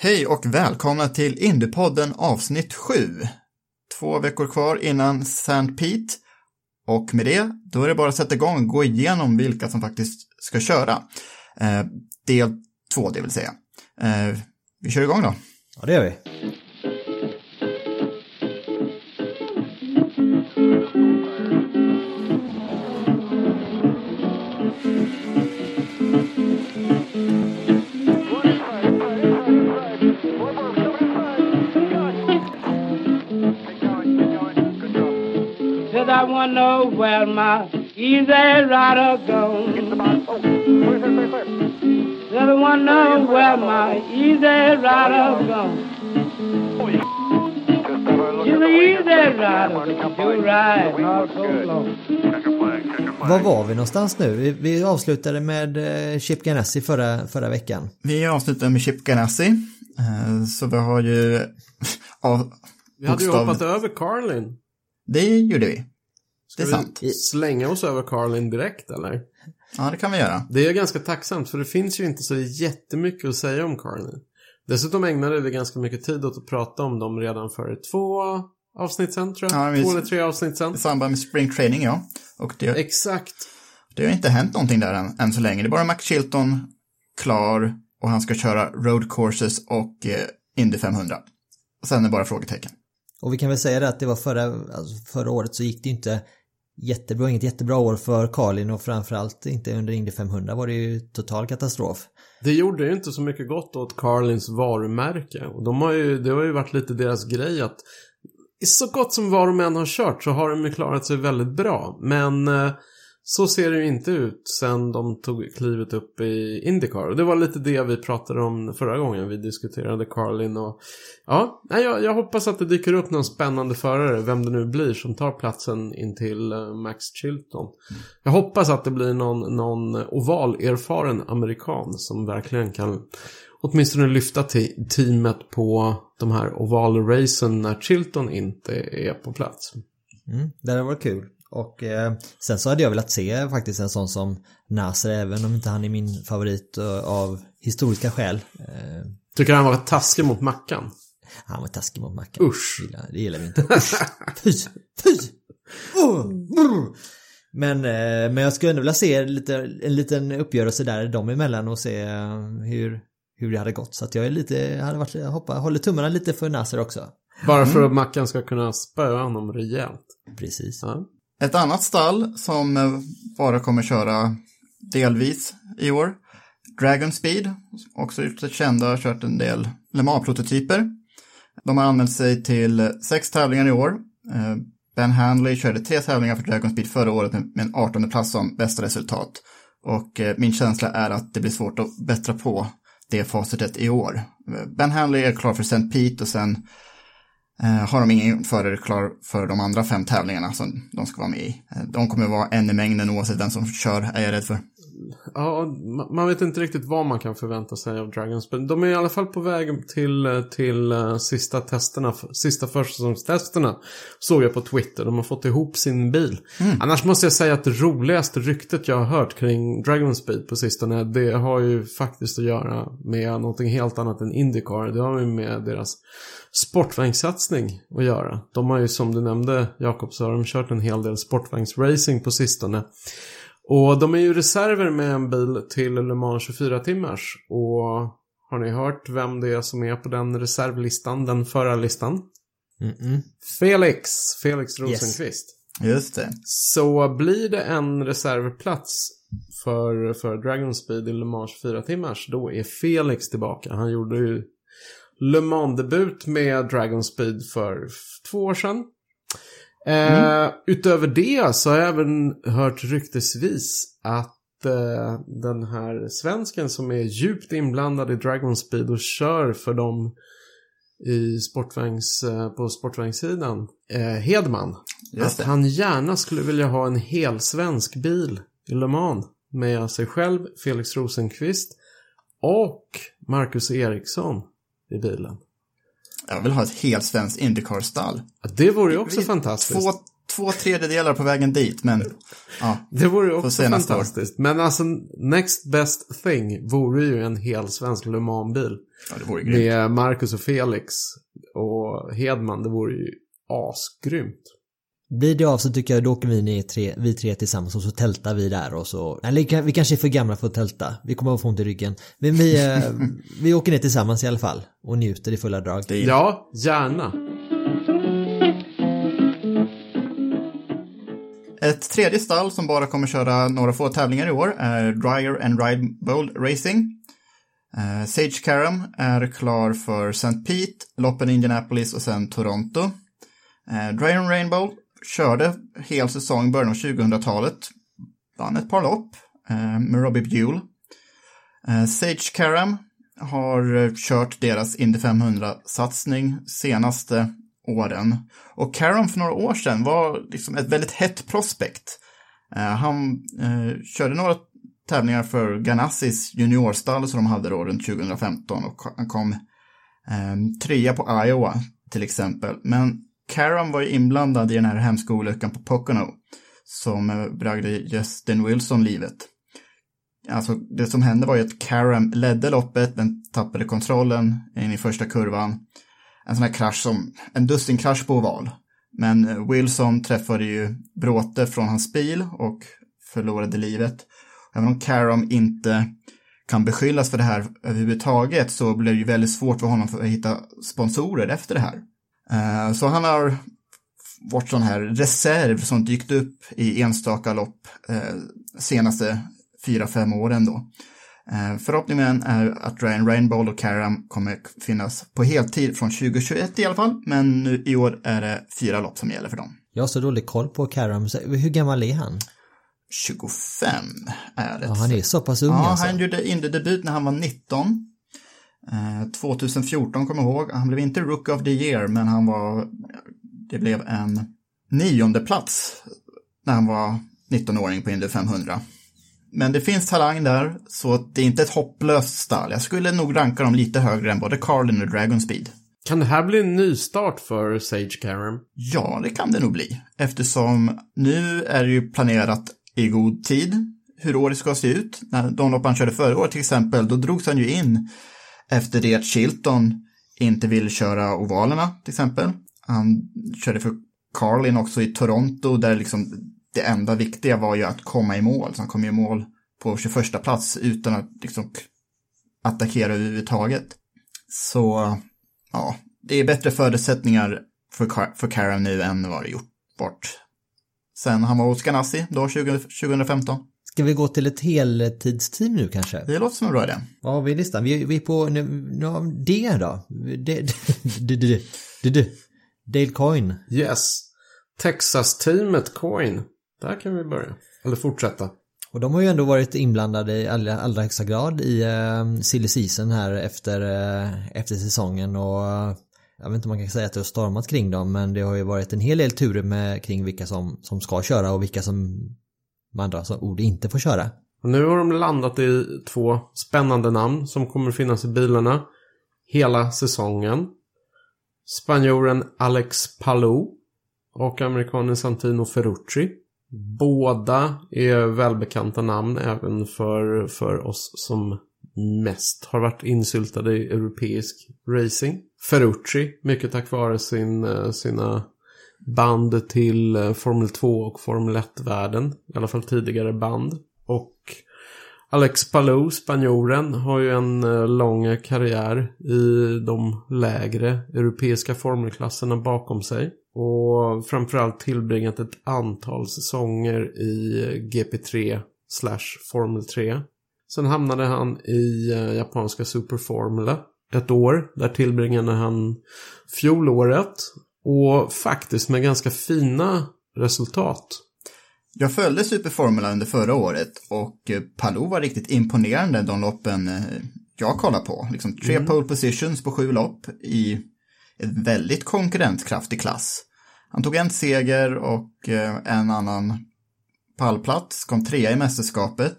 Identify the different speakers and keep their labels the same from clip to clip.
Speaker 1: Hej och välkomna till Indiepodden avsnitt 7. Två veckor kvar innan St. Pete. Och med det, då är det bara att sätta igång och gå igenom vilka som faktiskt ska köra. Eh, del två, det vill säga. Eh, vi kör igång då.
Speaker 2: Ja, det gör vi.
Speaker 3: Know where my easy rider gone. Said I wanna know where my easy rider gone. She's an easy rider, she'll ride not so long.
Speaker 2: Var var vi någonstans nu? Vi, vi avslutade med eh, Chip Ganassi förra, förra veckan.
Speaker 1: Vi avslutar med Chip Ganassi. Eh, så vi har ju... av,
Speaker 4: Vi hade ju hoppat över Carlin.
Speaker 1: Det gjorde vi.
Speaker 4: Ska
Speaker 1: Det är
Speaker 4: vi
Speaker 1: sant.
Speaker 4: slänga oss över Carlin direkt eller?
Speaker 1: Ja, det kan vi göra.
Speaker 4: Det är ganska tacksamt för det finns ju inte så jättemycket att säga om Carlin. Dessutom ägnade vi ganska mycket tid åt att prata om dem redan för två avsnitt sen tror jag.
Speaker 1: Ja, vi-
Speaker 4: Två eller tre avsnitt sen.
Speaker 1: I samband med spring training, ja. Och det,
Speaker 4: Exakt.
Speaker 1: det har inte hänt någonting där än, än så länge. Det är bara Max Chilton klar och han ska köra road courses och eh, Indy 500. Och sen är det bara frågetecken.
Speaker 2: Och vi kan väl säga det att det var förra, alltså förra året så gick det inte jättebra, inget jättebra år för Carlin och framförallt inte under Indy 500 var det ju total katastrof.
Speaker 4: Det gjorde ju inte så mycket gott åt Carlins varumärke. Och de har ju, det har ju varit lite deras grej att i så gott som var de än har kört så har de ju klarat sig väldigt bra. Men eh, så ser det ju inte ut sen de tog klivet upp i Indycar. Och det var lite det vi pratade om förra gången vi diskuterade Carlin och ja, jag, jag hoppas att det dyker upp någon spännande förare, vem det nu blir, som tar platsen in till eh, Max Chilton. Jag hoppas att det blir någon, någon oval-erfaren amerikan som verkligen kan åtminstone lyfta te- teamet på de här oval-racen när Chilton inte är på plats.
Speaker 2: Mm, det hade varit kul. Och eh, sen så hade jag velat se faktiskt en sån som Nasser, även om inte han är min favorit eh, av historiska skäl. Eh,
Speaker 4: Tycker han var taskig mot Mackan.
Speaker 2: han var taskig mot Mackan.
Speaker 4: Usch.
Speaker 2: Det gillar, det gillar vi inte. Usch. Fy! Fy! Oh. Men, eh, men jag skulle ändå vilja se lite, en liten uppgörelse där dem emellan och se eh, hur, hur det hade gått. Så att jag är lite, hade varit, hoppa, håller tummarna lite för Nasser också.
Speaker 4: Bara för att Mackan ska kunna spöa honom rejält.
Speaker 2: Precis.
Speaker 4: Ja.
Speaker 1: Ett annat stall som eh, bara kommer köra delvis i år, Dragon Speed, också kända, har kört en del Le Mans-prototyper. De har anmält sig till sex tävlingar i år. Eh, ben Handley körde tre tävlingar för Dragon Speed förra året med en 18 plats som bästa resultat. Och eh, min känsla är att det blir svårt att bättra på det facitet i år. Ben Handley är klar för St. Pete och sen Eh, har de ingen förare klar för de andra fem tävlingarna som de ska vara med i. Eh, de kommer vara en i mängden oavsett vem som kör, är jag rädd för.
Speaker 4: Ja, ma- man vet inte riktigt vad man kan förvänta sig av Dragons. Men de är i alla fall på väg till, till eh, sista testerna, sista försäsongstesterna. Såg jag på Twitter. De har fått ihop sin bil. Annars måste jag säga att det roligaste ryktet jag har hört kring Dragon Speed på sistone. Det har ju faktiskt att göra med någonting helt annat än Indycar. Det har ju med deras sportvagnssatsning att göra. De har ju som du nämnde Jakob så har de kört en hel del sportvagnsracing på sistone. Och de är ju reserver med en bil till Le Mans 24 timmars. Och har ni hört vem det är som är på den reservlistan, den förarlistan?
Speaker 2: Mm-mm.
Speaker 4: Felix, Felix Rosenqvist.
Speaker 1: Just det.
Speaker 4: Så blir det en reservplats för, för Dragon Speed i Le Mans 24 timmars, då är Felix tillbaka. Han gjorde ju Le Mans-debut med Dragon Speed för två år sedan. Eh, Utöver det så har jag även hört ryktesvis att eh, den här svensken som är djupt inblandad i Dragon Speed och kör för dem i sportvagns, eh, på sportvagnssidan, eh, Hedman.
Speaker 1: Just
Speaker 4: att
Speaker 1: det.
Speaker 4: han gärna skulle vilja ha en hel svensk bil i Le Mans med sig själv, Felix Rosenqvist och Marcus Eriksson i bilen.
Speaker 1: Jag vill ha ett helt svenskt Indycar-stall.
Speaker 4: Ja, Det vore ju också
Speaker 1: Vi-
Speaker 4: fantastiskt.
Speaker 1: Två, två tredjedelar på vägen dit, men ja,
Speaker 4: Det vore ju också
Speaker 1: nästa år.
Speaker 4: fantastiskt. Men alltså, next best thing vore ju en hel svensk Le Mans-bil.
Speaker 1: ja det vore grymt.
Speaker 4: Med Marcus och Felix och Hedman. Det vore ju asgrymt.
Speaker 2: Blir det av så tycker jag då åker vi ner tre, vi tre tillsammans och så tältar vi där och så, eller vi kan- vi kanske är för gamla för att tälta. Vi kommer att få ont i ryggen. Men vi, eh, vi åker ner tillsammans i alla fall och njuter i fulla drag.
Speaker 4: Ja, gärna.
Speaker 1: Ett tredje stall som bara kommer köra några få tävlingar i år är Dryer and Ride Bold Racing. Eh, Sage Karam är klar för St. Pete, loppen i Indianapolis och sen Toronto. Eh, Dryer and Rainbow körde hel säsong i början av 2000-talet. Vann ett par lopp eh, med Robbie Buell. Eh, Sage Karam har eh, kört deras Indy 500-satsning senaste åren. Och Karam för några år sedan var liksom ett väldigt hett prospect. Eh, han eh, körde några tävlingar för Ganassis juniorstall som de hade då runt 2015 och han kom eh, trea på Iowa till exempel. Men Karam var ju inblandad i den här hemska olyckan på Pocono som eh, bragde Justin Wilson livet. Alltså det som hände var ju att Karam ledde loppet, men tappade kontrollen in i första kurvan. En sån här krasch som, en dussinkrasch på oval. Men eh, Wilson träffade ju bråte från hans bil och förlorade livet. Även om Karam inte kan beskyllas för det här överhuvudtaget så blev det ju väldigt svårt för honom för att hitta sponsorer efter det här. Eh, Så han har varit sån här reserv som dykt upp i enstaka lopp eh, senaste fyra, fem åren då. Eh, Förhoppningen är att Ryan Rainbow och Karam kommer finnas på heltid från 2021 i alla fall, men nu i år är det fyra lopp som gäller för dem.
Speaker 2: Jag har så dålig koll på Karam. Hur gammal är han?
Speaker 1: 25 är det.
Speaker 2: Ja, han är så pass ung
Speaker 1: Ja,
Speaker 2: alltså.
Speaker 1: han gjorde Indy-debut när han var 19. Eh, 2014 kommer jag ihåg. Han blev inte Rook of the Year, men han var... Det blev en nionde plats när han var 19-åring på Indy 500. Men det finns talang där, så det är inte ett hopplöst stall. Jag skulle nog ranka dem lite högre än både Carlin och Dragon Speed.
Speaker 4: Kan det här bli en ny start för Sage Karam?
Speaker 1: Ja, det kan det nog bli. Eftersom nu är det ju planerat i god tid hur året ska se ut. När de lopp han körde förra året till exempel, då drogs han ju in efter det att Chilton inte ville köra ovalerna till exempel. Han körde för Carlin också i Toronto där liksom det enda viktiga var ju att komma i mål. Så han kom i mål på 21 plats utan att liksom attackera överhuvudtaget. Så ja, det är bättre förutsättningar för, Car- för Karam nu än vad det gjort bort sen han var hos Ganassi då 20, 2015.
Speaker 2: Ska vi gå till ett heltidsteam nu kanske?
Speaker 1: Det låter som en bra idé.
Speaker 2: Vad har vi i listan? Vi, vi är på nu, nu, D då? D, D, D, D, D, Dale Coyne.
Speaker 4: Yes. Texas-teamet Coin. Där kan vi börja. Eller fortsätta.
Speaker 2: Och de har ju ändå varit inblandade i allra, allra högsta grad i uh, silly season här efter, eh, efter säsongen och eh, jag vet inte om man kan säga att det har stormat kring dem men det har ju varit en hel del turer med kring vilka som, som ska köra och vilka som med andra som ord inte får köra.
Speaker 4: Och nu har de landat i två spännande namn som kommer finnas i bilarna hela säsongen. Spanjoren Alex Palou och amerikanen Santino Ferrucci. Båda är välbekanta namn även för, för oss som mest har varit insyltade i europeisk racing. Ferrucci, mycket tack vare sin, eh, sina band till eh, Formel 2 och Formel 1-världen. I alla fall tidigare band. Och Alex Palou, spanjoren, har ju en eh, lång karriär i de lägre europeiska formelklasserna bakom sig. Och framförallt tillbringat ett antal säsonger i eh, GP3 slash Formel 3. Sen hamnade han i japanska Superformula ett år. Där tillbringade han fjolåret. Och faktiskt med ganska fina resultat.
Speaker 1: Jag följde Superformula under förra året och eh, Palou var riktigt imponerande de loppen eh, jag kollar på. Liksom tre
Speaker 4: Mm.
Speaker 1: pole positions på sju lopp i en väldigt konkurrenskraftig klass. Han tog en seger och eh, en annan pallplats, kom trea i mästerskapet.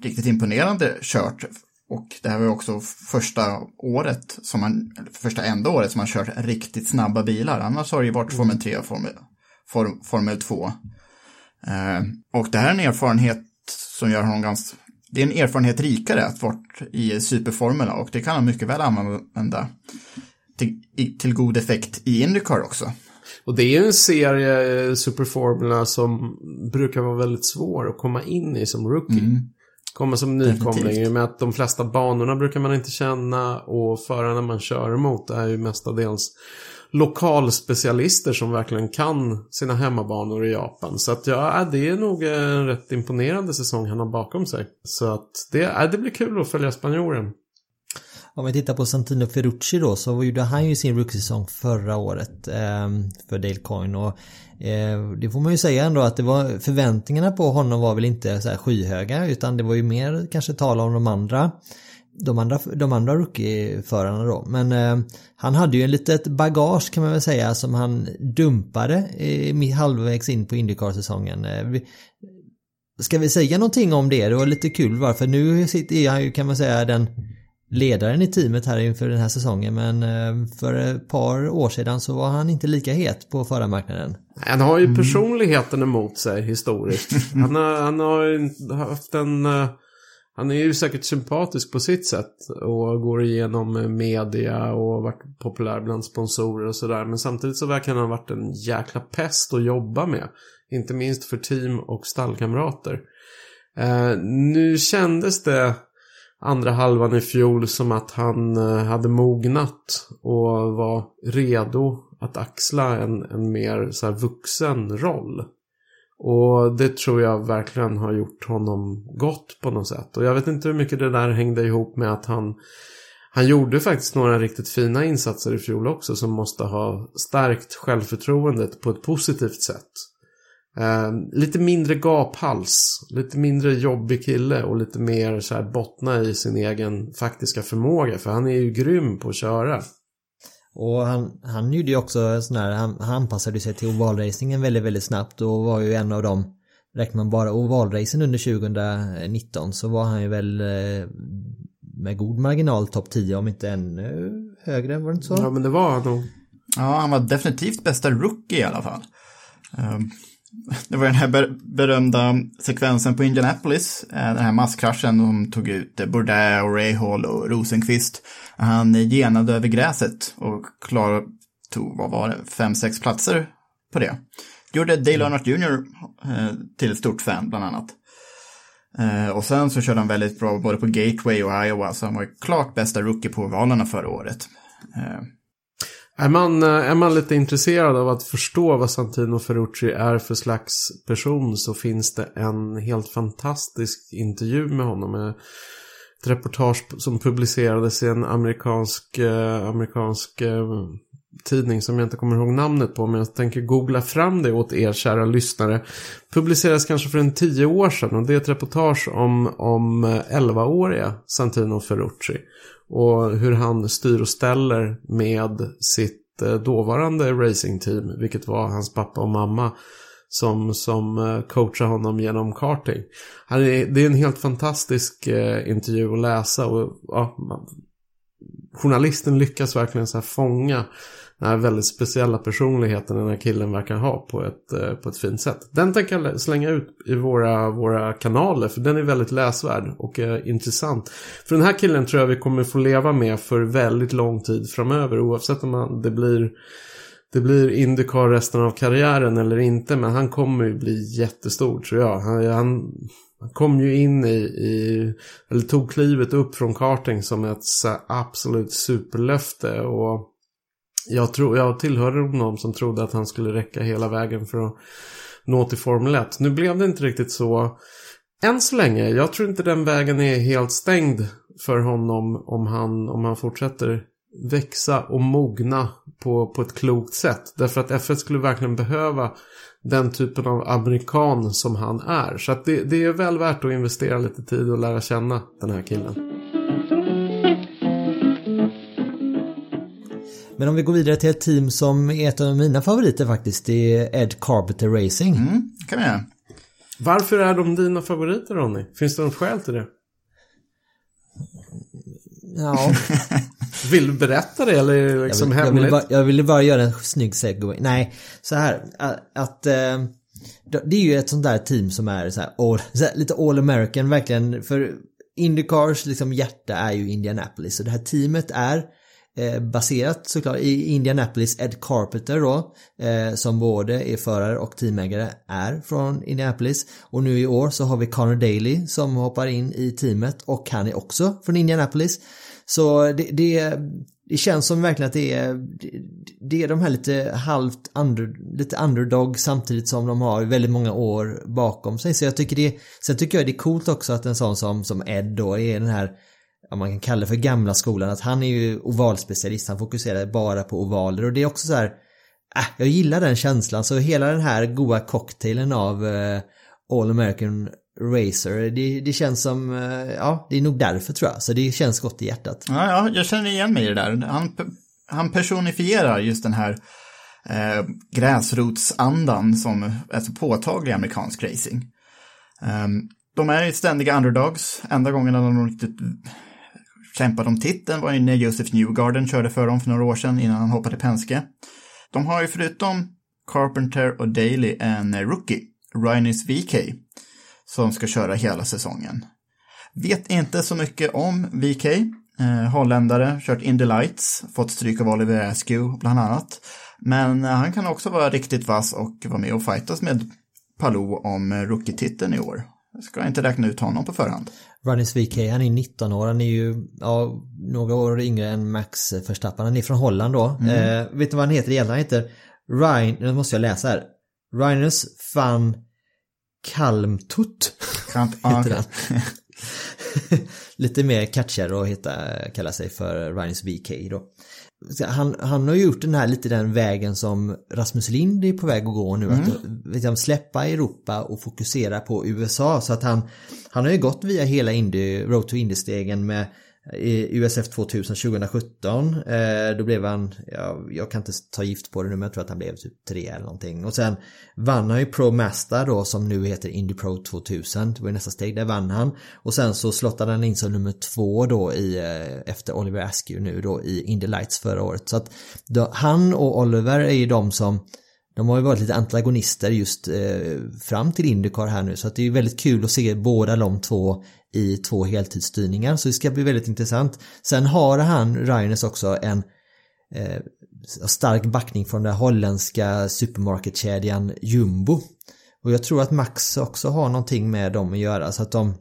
Speaker 1: Riktigt imponerande kört. Och det här var ju också första året, som man, första enda året som man kört riktigt snabba bilar. Annars har det ju varit Formel 3 och Formel, Form, Formel 2. Eh, och det här är en erfarenhet som gör honom ganska... Det är en erfarenhet rikare att varit i Superformula och det kan han mycket väl använda till, till god effekt i Indycar också.
Speaker 4: Och det är en serie, eh, Superformula, som brukar vara väldigt svår att komma in i som rookie. Komma som nykomling i och med att de flesta banorna brukar man inte känna och förarna man kör emot är ju mestadels lokalspecialister som verkligen kan sina hemmabanor i Japan. Så att ja, det är nog en rätt imponerande säsong han har bakom sig. Så att det, ja, det blir kul att följa spanjoren.
Speaker 2: Om vi tittar på Santino Ferrucci då så gjorde han ju sin rookie-säsong förra året eh, för Dale Coyne och Eh, det får man ju säga ändå att det var förväntningarna på honom var väl inte så här skyhöga utan det var ju mer kanske tala om de andra de andra, de andra rookie-förarna då. Men eh, han hade ju en litet bagage kan man väl säga som han dumpade eh, halvvägs in på Indycar-säsongen. Eh, vi- Ska vi säga någonting om det? Det var lite kul varför nu sitter han ju kan man säga den ledaren i teamet här inför den här säsongen men eh, för ett par år sedan så var han inte lika het på förarmarknaden.
Speaker 4: Han har ju personligheten emot sig historiskt. Han har, han har haft en... eh, Han är ju säkert sympatisk på sitt sätt och går igenom eh, media och varit populär bland sponsorer och sådär. Men samtidigt så verkar han ha varit en jäkla pest att jobba med. Inte minst för team och stallkamrater. Eh, nu kändes det andra halvan i fjol som att han eh, hade mognat och var redo att axla en, en mer så här vuxen roll. Och det tror jag verkligen har gjort honom gott på något sätt. Och jag vet inte hur mycket det där hängde ihop med att han han gjorde faktiskt några riktigt fina insatser i fjol också som måste ha stärkt självförtroendet på ett positivt sätt. Eh, lite mindre gaphals, lite mindre jobbig kille och lite mer så här bottna i sin egen faktiska förmåga. För han är ju grym på att köra.
Speaker 2: Och han, han gjorde ju också sån här, han, han anpassade sig till ovalracingen väldigt, väldigt snabbt och var ju en av dem Räknar man bara ovalracen under 2019 så var han ju väl eh, med god marginal topp 10 om inte ännu högre, var det inte så?
Speaker 4: Ja men det var han nog.
Speaker 1: Ja, han var definitivt bästa rookie i alla fall. Det var den här ber- berömda sekvensen på Indianapolis, eh, den här masskraschen, de tog ut eh, Bourdais och Rahal och Rosenqvist. Han genade över gräset och klar tog, vad var det, fem, sex platser på det. Gjorde Dale Earnhardt Jr. eh, till ett stort fan, bland annat. Och sen så körde han väldigt bra både på Gateway och Iowa, så han var klart bästa rookie på ovalerna förra året.
Speaker 4: Är man, eh, är man lite intresserad av att förstå vad Santino Ferrucci är för slags person så finns det en helt fantastisk intervju med honom. Eh, ett reportage som publicerades i en amerikansk, eh, amerikansk tidning som jag inte kommer ihåg namnet på men jag tänker googla fram det åt er kära lyssnare. Publicerades kanske för en tio år sedan och det är ett reportage om, om 11-åriga Santino Ferrucci. Och hur han styr och ställer med sitt eh, dåvarande racingteam, vilket var hans pappa och mamma. Som, som eh, coachar honom genom karting. Han är, det är en helt fantastisk eh, intervju att läsa och ja, man, journalisten lyckas verkligen så här fånga den här väldigt speciella personligheten den här killen verkar ha på ett, eh, på ett fint sätt. Den tänker jag slänga ut i våra, våra kanaler för den är väldigt läsvärd och eh, intressant. För den här killen tror jag vi kommer få leva med för väldigt lång tid framöver oavsett om man, det blir det blir Indycar resten av karriären eller inte men han kommer ju bli jättestor tror jag. Han, han, han kom ju in i, i, eller tog klivet upp från karting som ett så absolut superlöfte och jag, tror, jag tillhörde de som trodde att han skulle räcka hela vägen för att nå till Formel 1. Nu blev det inte riktigt så än så länge. Jag tror inte den vägen är helt stängd för honom om han, om han fortsätter växa och mogna på, på ett klokt sätt. Därför att F1 skulle verkligen behöva den typen av amerikan som han är. Så att det, det är väl värt att investera lite tid och lära känna den här killen.
Speaker 2: Men om vi går vidare till ett team som är ett av mina favoriter faktiskt. Det är Ed Carpenter Racing.
Speaker 1: Mm, kan göra.
Speaker 4: Varför är de dina favoriter Ronny? Finns det något skäl till det?
Speaker 2: Ja,
Speaker 4: Vill du berätta det eller är det liksom
Speaker 2: jag, vill, jag,
Speaker 4: hemligt?
Speaker 2: ville bara, jag ville bara göra en snygg segway. Nej, så här att, att eh, det är ju ett sånt där team som är så här, all, så här, lite all American verkligen. För Indycars liksom hjärta är ju Indianapolis och det här teamet är Eh, baserat såklart i Indianapolis. Ed Carpenter då, eh, som både är förare och teamägare, är från Indianapolis. Och nu i år så har vi Connor Daly som hoppar in i teamet och han är också från Indianapolis. Så det, det, det känns som verkligen att det är, det, det är de här lite halvt under, lite underdog samtidigt som de har väldigt många år bakom sig. Så jag tycker det, sen tycker jag det är coolt också att en sån som, som Ed då är den här vad man kan kalla det för gamla skolan, att han är ju ovalspecialist, han fokuserar bara på ovaler och det är också så här, äh, jag gillar den känslan, så hela den här goa cocktailen av eh, All American Racer, det, det känns som, eh, ja, det är nog därför tror jag, så det känns gott i hjärtat.
Speaker 1: Ja, ja, jag känner igen mig i det där. Han, han personifierar just den här eh, gräsrotsandan som är så påtaglig i amerikansk racing. Um, de är ju ständiga underdogs. Enda gången de riktigt kämpade om titeln var ju när Joseph Newgarden körde för dem för några år sedan innan han hoppade Penske. De har ju förutom Carpenter och Daly en rookie, Ryanis VK, som ska köra hela säsongen. Vet inte så mycket om VK. Eh, holländare, kört Indy Lights, fått stryk av Oliver Askew bland annat. Men eh, han kan också vara riktigt vass och vara med och fightas med Palou om eh, rookie-titeln i år. Jag ska inte räkna ut honom på förhand.
Speaker 2: Runnis VK, han är 19 år, han är ju ja, några år yngre än Max Verstappen. Han är från Holland då. Eh, vet du vad han heter egentligen? Han heter Ryan, nu måste jag läsa här. Rhinus van Kalmtut.
Speaker 1: Kan,
Speaker 2: heter. Lite mer catchigare att heta, kalla sig för Rhinus VK då. Han, han har gjort den här lite den vägen som Rasmus Lind är på väg att gå nu. Att liksom, släppa Europa och fokusera på USA. Så att han, han har ju gått via hela Indy, Road to Indy-stegen med i USF 2000 2017. Eh, då blev han, ja, jag kan inte ta gift på det nu men jag tror att han blev typ tre eller någonting. Och sen vann han ju Pro Master då som nu heter Indy Pro 2000. Det var ju nästa steg, där vann han. Och sen så slottade han in som nummer två då i, eh, efter Oliver Askew nu då i Indy Lights förra året. Så att då, han och Oliver är ju de som de har ju varit lite antagonister just eh, fram till Indycar här nu så att det är väldigt kul att se båda de två i två heltidsstyrningar så det ska bli väldigt intressant. Sen har han, Rhinus också, en eh, stark backning från den holländska supermarketkedjan Jumbo. Och jag tror att Max också har någonting med dem att göra så att de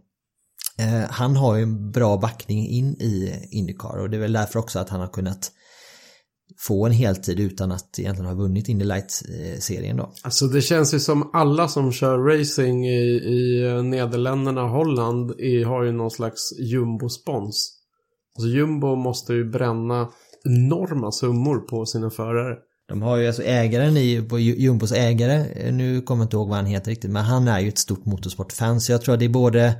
Speaker 2: eh, han har ju en bra backning in i Indycar och det är väl därför också att han har kunnat få en heltid utan att egentligen ha vunnit Indy Lights-serien då.
Speaker 4: Alltså det känns ju som alla som kör racing i, i Nederländerna och Holland i, har ju någon slags jumbo-spons. Alltså jumbo måste ju bränna enorma summor på sina förare.
Speaker 2: De har ju alltså ägaren i, på Jumbos ägare, nu kommer jag inte ihåg vad han heter riktigt, men han är ju ett stort motorsportfan så jag tror att det är både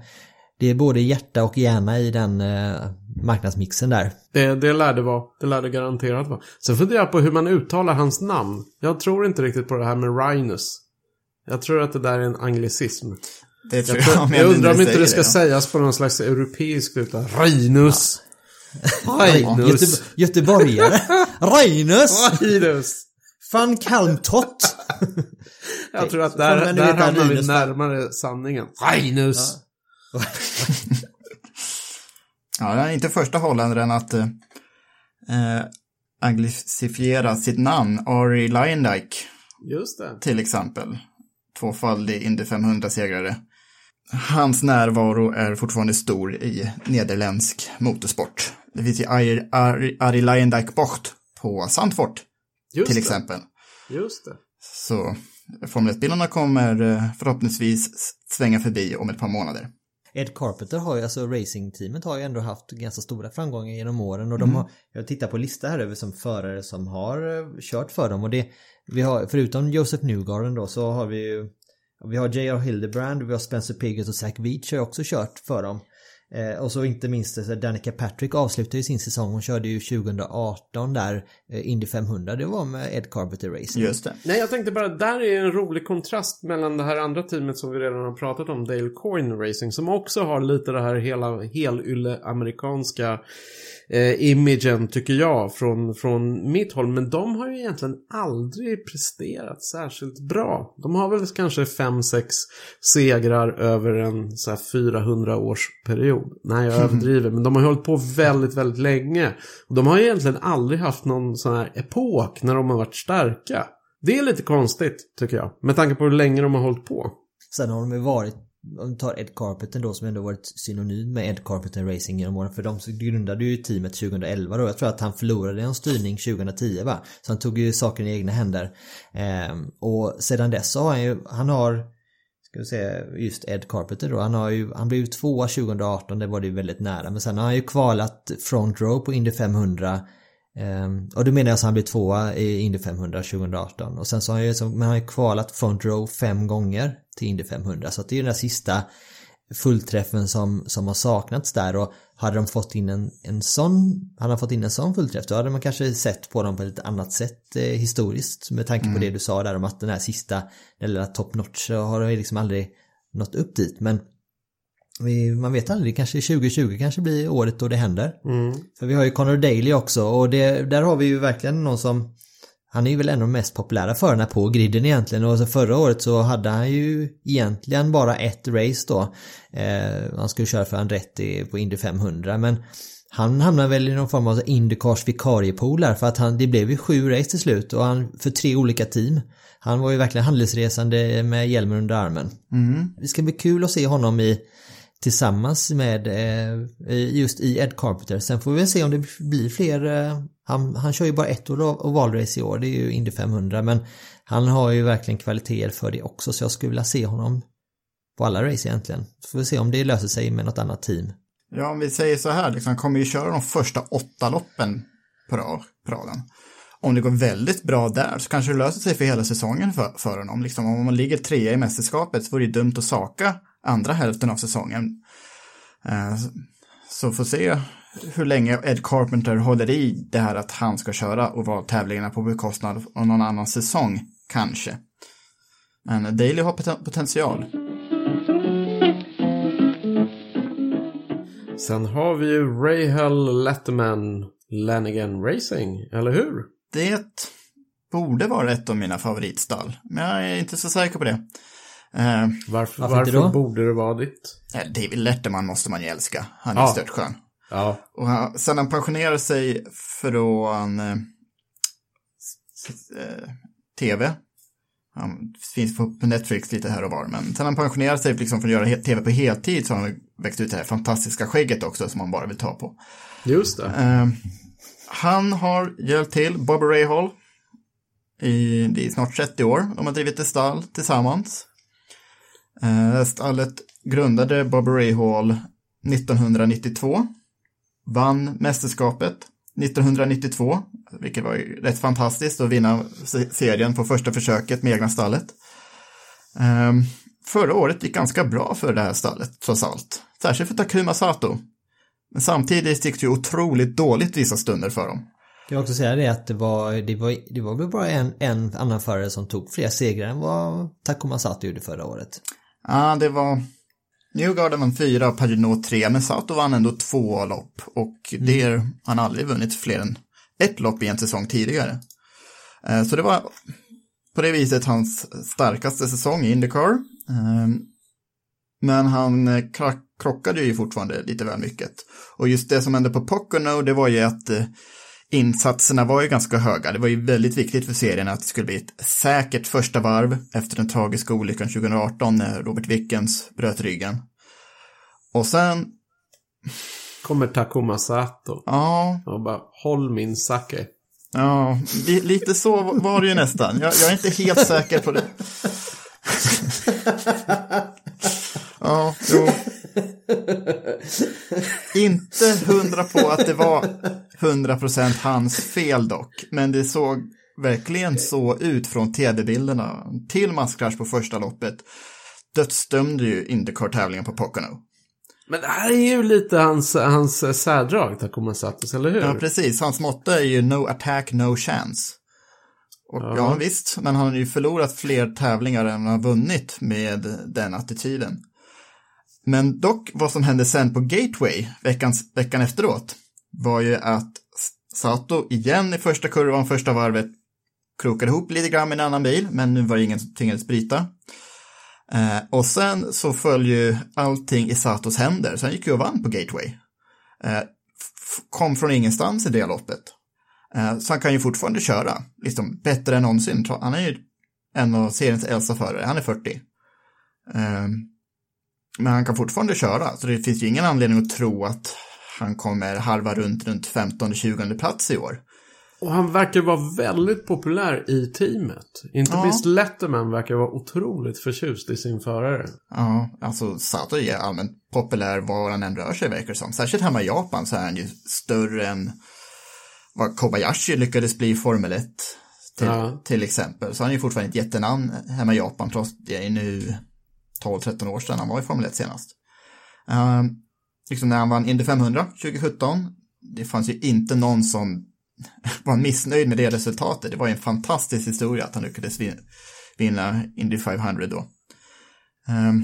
Speaker 2: det är både hjärta och hjärna i den eh, marknadsmixen där.
Speaker 4: Det, det lär det vara. Det lär det garanterat vara. Sen funderar jag på hur man uttalar hans namn. Jag tror inte riktigt på det här med Rhinus. Jag tror att det där är en anglicism.
Speaker 1: det tror
Speaker 4: Jag,
Speaker 1: jag,
Speaker 4: tror,
Speaker 1: om
Speaker 4: jag undrar om inte det ska
Speaker 1: säger
Speaker 4: sägas på någon slags europeisk utan Rhinus.
Speaker 2: Göte,
Speaker 4: Rhinus.
Speaker 2: göteborgare. Reinus!
Speaker 4: Rhinus.
Speaker 2: Van Kalmtott!
Speaker 4: Jag tror att där, där hamnar vi närmare sanningen. Rhinus.
Speaker 1: Ja, det är inte första holländaren att eh, eh, anglicifiera sitt namn. Ari Lyondike
Speaker 4: Just det.
Speaker 1: till exempel. Tvåfaldig Indy 500-segrare. Hans närvaro är fortfarande stor i nederländsk motorsport. Det finns ju Ari, Ari, Bocht på Sandfort
Speaker 4: Just
Speaker 1: till
Speaker 4: det.
Speaker 1: exempel.
Speaker 4: Just det.
Speaker 1: Så Formel 1-bilarna kommer eh, förhoppningsvis svänga förbi om ett par månader.
Speaker 2: Ed Carpenter har ju, alltså racingteamet har ju ändå haft ganska stora framgångar genom åren och de har, jag tittar på lista här över som förare som har eh, kört för dem och det, vi har, förutom Joseph Newgarden då så har vi ju, vi har J.R. Hildebrand, vi har Spencer Piggott och Zach Veach har ju också kört för dem. Eh, och så inte minst så Danica Patrick avslutade ju sin säsong, hon körde ju 2018 där, eh, Indy 500, det var med Ed Carpenter Racing.
Speaker 1: Just det.
Speaker 4: Nej, jag tänkte bara, där är en rolig kontrast mellan det här andra teamet som vi redan har pratat om, Dale Coyne Racing, som också har lite det här hela helylle amerikanska eh, imagen, tycker jag, från, från mitt håll. Men de har ju egentligen aldrig presterat särskilt bra. De har väl kanske 5-6 segrar över en så här 400 års period. Nej, jag överdriver, men de har hållit på väldigt, väldigt länge. Och de har ju egentligen aldrig haft någon sån här epok när de har varit starka. Det är lite konstigt, tycker jag. Med tanke på hur länge de har hållit på.
Speaker 2: Sen har de ju varit, om vi tar Ed Carpenter då som ändå varit synonym med Ed Carpenter Racing genom åren. För de grundade ju teamet 2011 då. Jag tror att han förlorade en styrning 2010 va. Så han tog ju saken i egna händer. Ehm, och sedan dess så har han ju, han har Ska vi säga just Ed Carpenter då. Han har ju, han blev ju tvåa 2018, det var det ju väldigt nära. Men sen har han ju kvalat front row på Indy 500 Ehm, och då menar jag att han blev tvåa i Indy 500 2018 och sen så har han ju, men han har ju kvalat front row fem gånger till Indy 500 så det är ju den där sista fullträffen som, som har saknats där. Och hade de fått in en, en sån, hade han fått in en sån fullträff då hade man kanske sett på dem på ett annat sätt eh, historiskt. Med tanke på det du sa där om att den här sista, eller top notch så har de liksom aldrig nått upp dit. Men vi, man vet aldrig, kanske 2020 kanske blir året då det händer. För vi har ju Connor Daly också och det, där har vi ju verkligen någon som han är ju väl en av de mest populära förarna på griden egentligen och så förra året så hade han ju egentligen bara ett race då. Eh, han skulle köra för Andretti på Indy 500 men han hamnade väl i någon form av Indycars vikariepool för att han, det blev ju sju race till slut och han för tre olika team. Han var ju verkligen handelsresande med hjälmen under armen. Det ska bli kul att se honom i tillsammans med eh, just i Ed Carpenter. Sen får vi se om det blir fler. Eh, han, han kör ju bara ett ovalrace i år, det är ju Indy 500 men han har ju verkligen kvaliteter för det också så jag skulle vilja se honom på alla race egentligen. Så får vi se om det löser sig med något annat team.
Speaker 1: Ja, om vi säger så här, liksom, han kommer ju köra de första åtta loppen på, raden. Om det går väldigt bra där så kanske det löser sig för hela säsongen för, för honom. Liksom, om man ligger trea i mästerskapet så vore det dumt att saka andra hälften av säsongen. Eh, så får se hur länge Ed Carpenter håller i det här att han ska köra ovaltävlingarna på bekostnad av någon annan säsong, kanske. Men Daly har poten- potential.
Speaker 4: Sen har vi ju Rahal Letterman Lanigan Racing, eller hur?
Speaker 1: Det borde vara ett av mina favoritstall, men jag är inte så säker på det. Eh,
Speaker 4: Varför,
Speaker 2: Varför
Speaker 4: varför, borde det vara ditt?
Speaker 1: David Letterman måste man ju älska. Han är
Speaker 4: Ja.
Speaker 1: störtskön.
Speaker 4: Ja.
Speaker 1: Och han, sen han pensionerade sig från eh, eh, tv, han finns på Netflix lite här och var, men sen han pensionerade sig liksom från att göra tv på heltid så har han växt ut det här fantastiska skägget också som man bara vill ta på.
Speaker 4: Just det.
Speaker 1: Eh, han har hjälpt till Bobby Rahal i, det är snart 30 år. De har drivit ett stall tillsammans. Eh, stallet grundade Bobby Rahal 1992. Vann mästerskapet 1992, vilket var ju rätt fantastiskt att vinna se- serien på första försöket med egna stallet. Eh, förra året gick ganska bra för det här stallet, trots allt. Särskilt för Takuma Sato. Men samtidigt gick det ju otroligt dåligt vissa stunder för dem.
Speaker 2: Jag vill också säga det att det var, det var, det var väl bara en, en annan förare som tog fler segrar än vad Takuma Sato gjorde förra året.
Speaker 1: Ja, det var... Newgarden vann fyra och Pagino tre, men Sato vann ändå två lopp. Och det är, han har aldrig vunnit fler än ett lopp i en säsong tidigare. Eh, Så det var på det viset hans starkaste säsong i Indycar. Eh, Men han eh, krockade ju fortfarande lite väl mycket. Och just det som hände på Pocono, det var ju att eh, insatserna var ju ganska höga. Det var ju väldigt viktigt för serien att det skulle bli ett säkert första varv efter den tragiska olyckan 2018 när Robert Wickens bröt ryggen. Och sen,
Speaker 4: Kommer Takuma Sato.
Speaker 1: ja,
Speaker 4: Och bara, håll min sake.
Speaker 1: ja, li- lite så var det ju nästan. Jag, jag är inte helt säker på det. ja, jo. Inte hundra på att det var 100% hans fel dock, men det såg verkligen så ut från tv-bilderna. Till masskrasch på första loppet dödsdömde ju Indycar-tävlingen på Pocono.
Speaker 4: Men det här är ju lite hans, hans särdrag, Takuma Satos, eller hur?
Speaker 1: Ja, precis. Hans motto är ju no attack, no chance. Och ja. ja, visst, men han har ju förlorat fler tävlingar än han har vunnit med den attityden. Men dock, vad som hände sen på Gateway veckan, veckan efteråt var ju att Sato igen i första kurvan, första varvet, krokade ihop lite grann med en annan bil, men nu var det ingen som tvingades bryta. Eh, och sen så föll ju allting i Satos händer, så han gick ju och vann på Gateway. Eh, kom från ingenstans i det loppet. Eh, så han kan ju fortfarande köra, liksom bättre än någonsin. Han är ju en av seriens äldsta förare, han är 40. Eh, men han kan fortfarande köra, så det finns ju ingen anledning att tro att han kommer halva runt runt 15-20 plats i år.
Speaker 4: Och han verkar vara väldigt populär i teamet. Inte ja. minst Letterman verkar vara otroligt förtjust i sin förare.
Speaker 1: Ja, alltså Sato är allmänt populär var han än rör sig verkar det som. Särskilt hemma i Japan så är han ju större än vad Kobayashi lyckades bli i Formel 1 till, ja. till exempel. Så han är ju fortfarande ett jättenamn hemma i Japan trots det är nu 12-13 år sedan han var i Formel 1 senast. Uh, liksom när han vann Indy 500 2017, det fanns ju inte någon som var missnöjd med det resultatet. Det var ju en fantastisk historia att han lyckades vinna Indy 500 då. Ehm,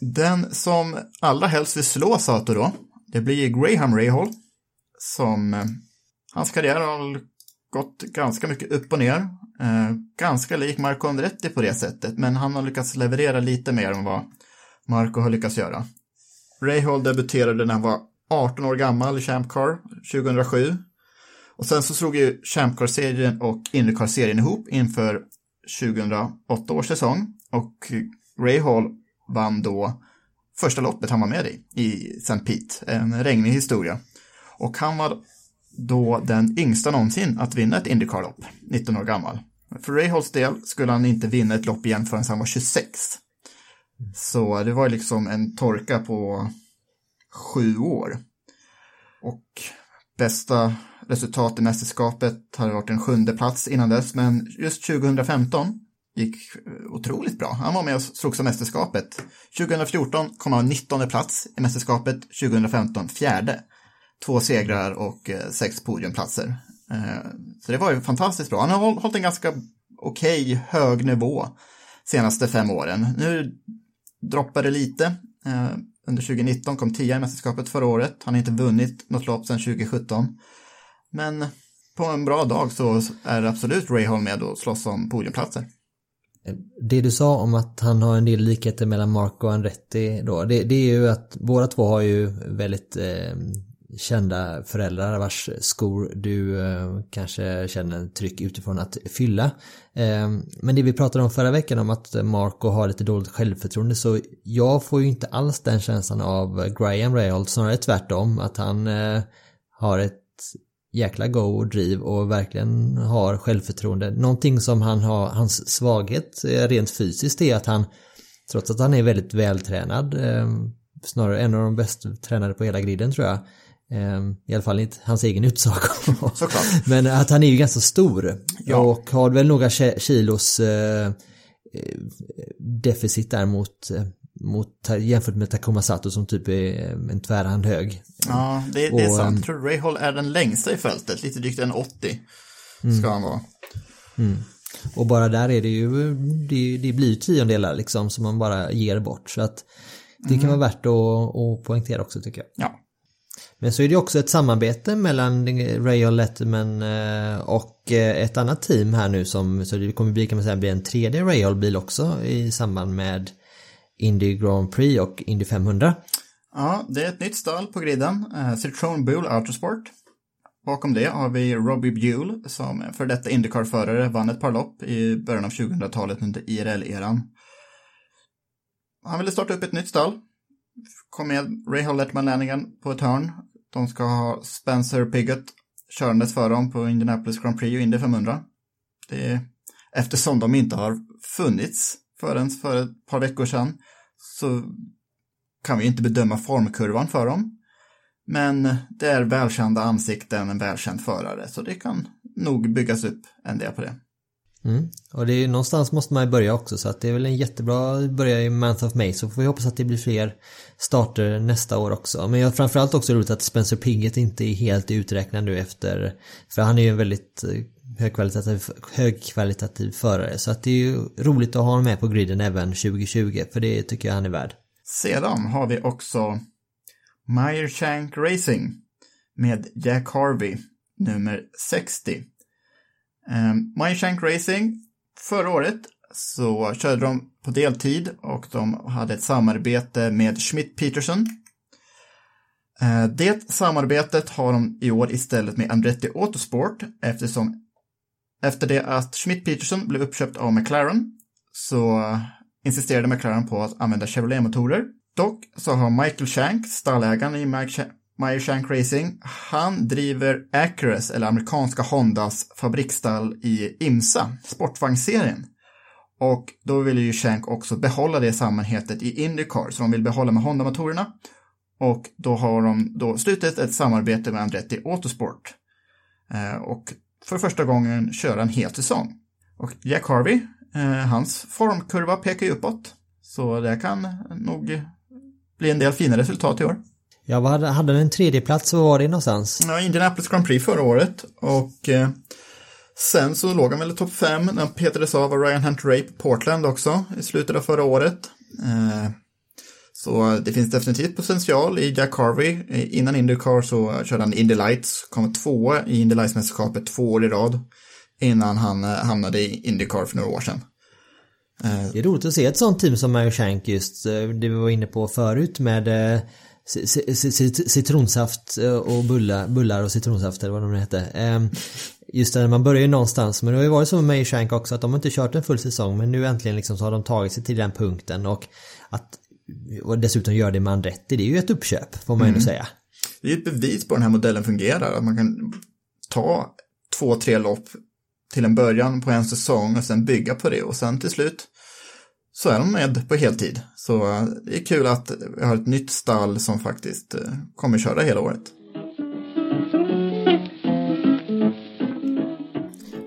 Speaker 1: den som allra helst vill slå Sato då, det blir Graham Rahal, som eh, hans karriär har gått ganska mycket upp och ner. Ehm, ganska lik Marco Andretti på det sättet, men han har lyckats leverera lite mer än vad Marco har lyckats göra. Rahal debuterade när han var 18 år gammal i Champ Car 2007 och sen så slog ju Champ Car-serien och Indycar-serien ihop inför 2008 års säsong och Ray Hall vann då första loppet han var med i, i St. Pete, en regnig historia. Och han var då den yngsta någonsin att vinna ett Indycar-lopp, 19 år gammal. För Ray Halls del skulle han inte vinna ett lopp igen förrän han var 26. Så det var liksom en torka på sju år. Och bästa resultat i mästerskapet hade varit en sjunde plats innan dess, men just 2015 gick otroligt bra. Han var med och slogs om mästerskapet. 2014 kom han 19 plats i mästerskapet, 2015 fjärde. Två segrar och eh, sex podiumplatser. Eh, så det var ju fantastiskt bra. Han har hållit en ganska okej okay, hög nivå senaste fem åren. Nu droppade lite. Eh, under 2019 kom 10 i mästerskapet förra året. Han har inte vunnit något lopp sedan 2017. Men på en bra dag så är absolut Ray Hall med och slåss om podiumplatser.
Speaker 2: Eh, det du sa om att han har en del likheter mellan Mark och Andretti då, det, det är ju att båda två har ju väldigt eh, kända föräldrar vars skor du eh, kanske känner tryck utifrån att fylla. Eh, men det vi pratade om förra veckan om att Marco har lite dåligt självförtroende så jag får ju inte alls den känslan av Graham Rahal, snarare tvärtom att han eh, har ett jäkla go och driv och verkligen har självförtroende. Någonting som han har, hans svaghet rent fysiskt är att han, trots att han är väldigt vältränad, snarare en av de bäst tränade på hela griden tror jag, i alla fall inte hans egen utsago. Men att han är ju ganska stor ja. och har väl några kilos deficit där mot mot, jämfört med Takuma Sato som typ är en tvärhand hög.
Speaker 1: Ja, det, det är sant. Jag tror Rahal är den längsta i fältet, lite drygt en 80 mm. ska han vara.
Speaker 2: Mm. Och bara där är det ju, det, det blir tiondelar liksom som man bara ger bort. Så att det kan mm. vara värt att, att poängtera också tycker jag.
Speaker 1: Ja.
Speaker 2: Men så är det också ett samarbete mellan Ray Letterman eh, och eh, ett annat team här nu som, så det kommer bli, kan man säga, bli en tredje Ray bil också i samband med Indy Grand Prix och Indy 500.
Speaker 1: Ja, det är ett nytt stall på griden. Uh, Citroen Bull Autosport. Bakom det har vi Robbie Buell som för detta Indycar-förare vann ett par lopp i början av 2000-talet under IRL-eran. Han ville starta upp ett nytt stall. Kom med Ray Holletman Lannigan på ett hörn. De ska ha Spencer Piggott körandes för dem på Indianapolis Grand Prix och Indy 500. Det är eftersom de inte har funnits förrän för ett par veckor sedan så kan vi inte bedöma formkurvan för dem. Men det är välkända ansikten, en välkänd förare, så det kan nog byggas upp en del på det.
Speaker 2: Mm. Och det är ju någonstans måste man ju börja också så att det är väl en jättebra börja i Month of May så får vi hoppas att det blir fler starter nästa år också. Men jag framförallt också roligt att Spencer Piggott inte är helt uträknad nu efter för han är ju en väldigt eh, högkvalitativ, högkvalitativ förare så att det är ju roligt att ha honom med på griden även 2020 för det tycker jag han är värd.
Speaker 1: Sedan har vi också Meyer Shank Racing med Jack Harvey, nummer 60. Eh, um, Shank Racing, förra året så körde de på deltid och de hade ett samarbete med Schmidt Peterson. Eh, det samarbetet har de i år istället med Andretti Autosport eftersom efter det att Schmidt Peterson blev uppköpt av McLaren så insisterade McLaren på att använda Chevrolet-motorer. Dock så har Michael Shank, stallägaren i Meyer Shank Racing, han driver Acurus, eller amerikanska Hondas fabriksstall i IMSA, sportvagnsserien. Och då vill ju Shank också behålla det samarbetet i Indycar, så de vill behålla med Honda-motorerna. Och då har de då slutit ett samarbete med Andretti Autosport. Eh, och för första gången köra en hel säsong. Och Jack Harvey, eh, hans formkurva pekar ju uppåt. Så det kan nog bli en del fina resultat i år.
Speaker 2: Ja, vad hade, en tredje plats Var var det någonstans?
Speaker 1: Ja, Indianapolis Grand Prix förra året och eh, sen så låg han väl i topp fem när han petades av av Ryan Hunter Ray på Portland också i slutet av förra året. Eh, så det finns definitivt potential i Jack Harvey. Innan Indycar så körde han Indy Lights, kom tvåa i Indy Lights-mästerskapet två år i rad innan han eh, hamnade i Indycar för några år sedan.
Speaker 2: Eh, det är roligt att se ett sånt team som Mario Shank just, eh, det vi var inne på förut med citronsaft och bullar, bullar och citronsaft eller vad de hette. Ehm, just när man börjar ju någonstans, men det har ju varit så med Mayo Shank också att de har inte kört en full säsong men nu äntligen liksom så har de tagit sig till den punkten och att och dessutom gör det med Andretti, det är ju ett uppköp får man ju mm. säga.
Speaker 1: Det är ett bevis på den här modellen fungerar, att man kan ta två, tre lopp till en början på en säsong och sen bygga på det och sen till slut så är de med på heltid. Så eh, det är kul att vi har ett nytt stall som faktiskt eh, kommer köra hela året.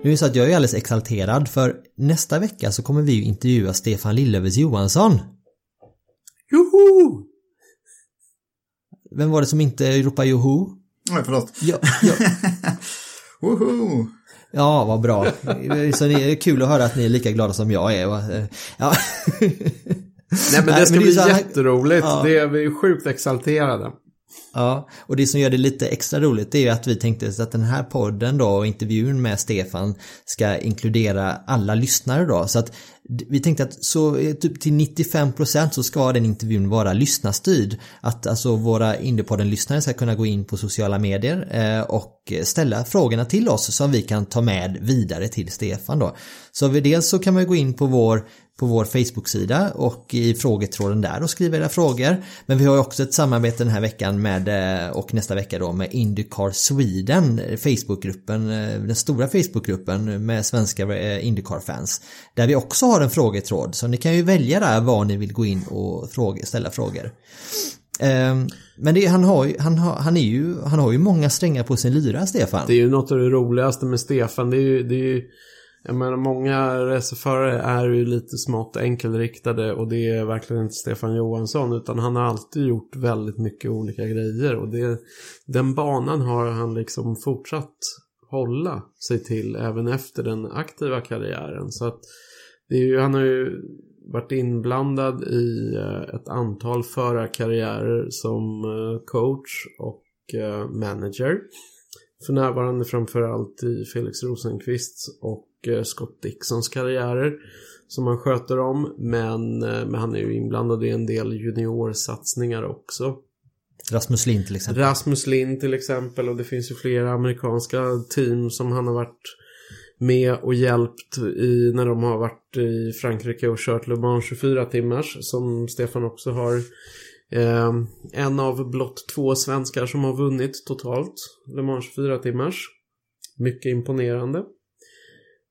Speaker 2: Nu är det så att jag är alldeles exalterad för nästa vecka så kommer vi ju intervjua Stefan Lillövers Johansson.
Speaker 4: Joho!
Speaker 2: Vem var det som inte ropade joho?
Speaker 1: Nej, förlåt.
Speaker 2: Ja, ja.
Speaker 1: Woho!
Speaker 2: Ja, vad bra. Så det är kul att höra att ni är lika glada som jag är. Ja.
Speaker 4: Nej, men det ska men det bli här... jätteroligt. Ja. Det är vi sjukt exalterade.
Speaker 2: Ja, och det som gör det lite extra roligt är ju att vi tänkte att den här podden då och intervjun med Stefan ska inkludera alla lyssnare då. Så att vi tänkte att så eh, typ till 95% så ska den intervjun vara lyssnarstyrd. Att alltså våra Indiepodden-lyssnare ska kunna gå in på sociala medier eh, och ställa frågorna till oss som vi kan ta med vidare till Stefan då. Så dels så kan man gå in på vår på vår Facebook-sida och i frågetråden där och skriva era frågor. Men vi har också ett samarbete den här veckan med eh, och nästa vecka då med Indycar Sweden, eh, Facebookgruppen, eh, den stora Facebookgruppen med svenska Indycar-fans. Där vi också har en frågetråd så ni kan ju välja där var ni vill gå in och fråga, ställa frågor. Ehm, men det, han, har, han, har, han, är ju, han har ju många strängar på sin lyra, Stefan.
Speaker 4: Det är ju något av det roligaste med Stefan. Det är ju, det är ju jag menar, många racerförare är ju lite smått enkelriktade och det är verkligen inte Stefan Johansson utan han har alltid gjort väldigt mycket olika grejer och det, den banan har han liksom fortsatt hålla sig till även efter den aktiva karriären. Så att det är ju, han har ju varit inblandad i eh, ett antal förarkarriärer som eh, coach och eh, manager. För närvarande framförallt i Felix Rosenqvists och Scott Dixons karriärer som han sköter om. Men, eh, men han är ju inblandad i en del juniorsatsningar också.
Speaker 2: Rasmus Lind till exempel.
Speaker 4: Rasmus Lind till exempel och det finns ju flera amerikanska team som han har varit med och hjälpt i när de har varit i Frankrike och kört Le Mans 24 timmars som Stefan också har. Eh, en av blott två svenskar som har vunnit totalt Le Mans 24 timmars. Mycket imponerande.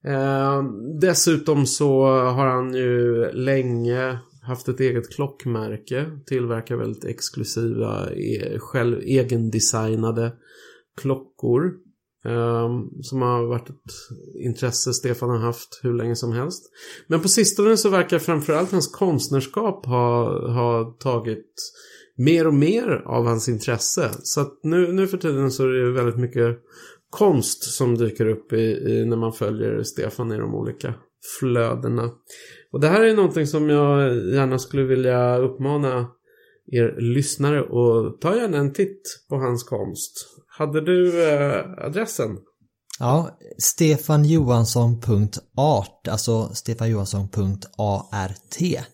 Speaker 4: Eh, dessutom så har han ju länge haft ett eget klockmärke. Tillverkar väldigt exklusiva, e själv egendesignade klockor. Eh, som har varit ett intresse Stefan har haft hur länge som helst. Men på sistone så verkar framförallt hans konstnärskap ha, ha tagit mer och mer av hans intresse. Så att nu, nu för tiden så är det väldigt mycket konst som dyker upp i, i, när man följer Stefan i de olika flödena. Och det här är någonting som jag gärna skulle vilja uppmana er lyssnare och ta gärna en titt på hans konst. Hade du eh, adressen?
Speaker 2: Ja, stefanjohansson.art, alltså stefanjohansson.art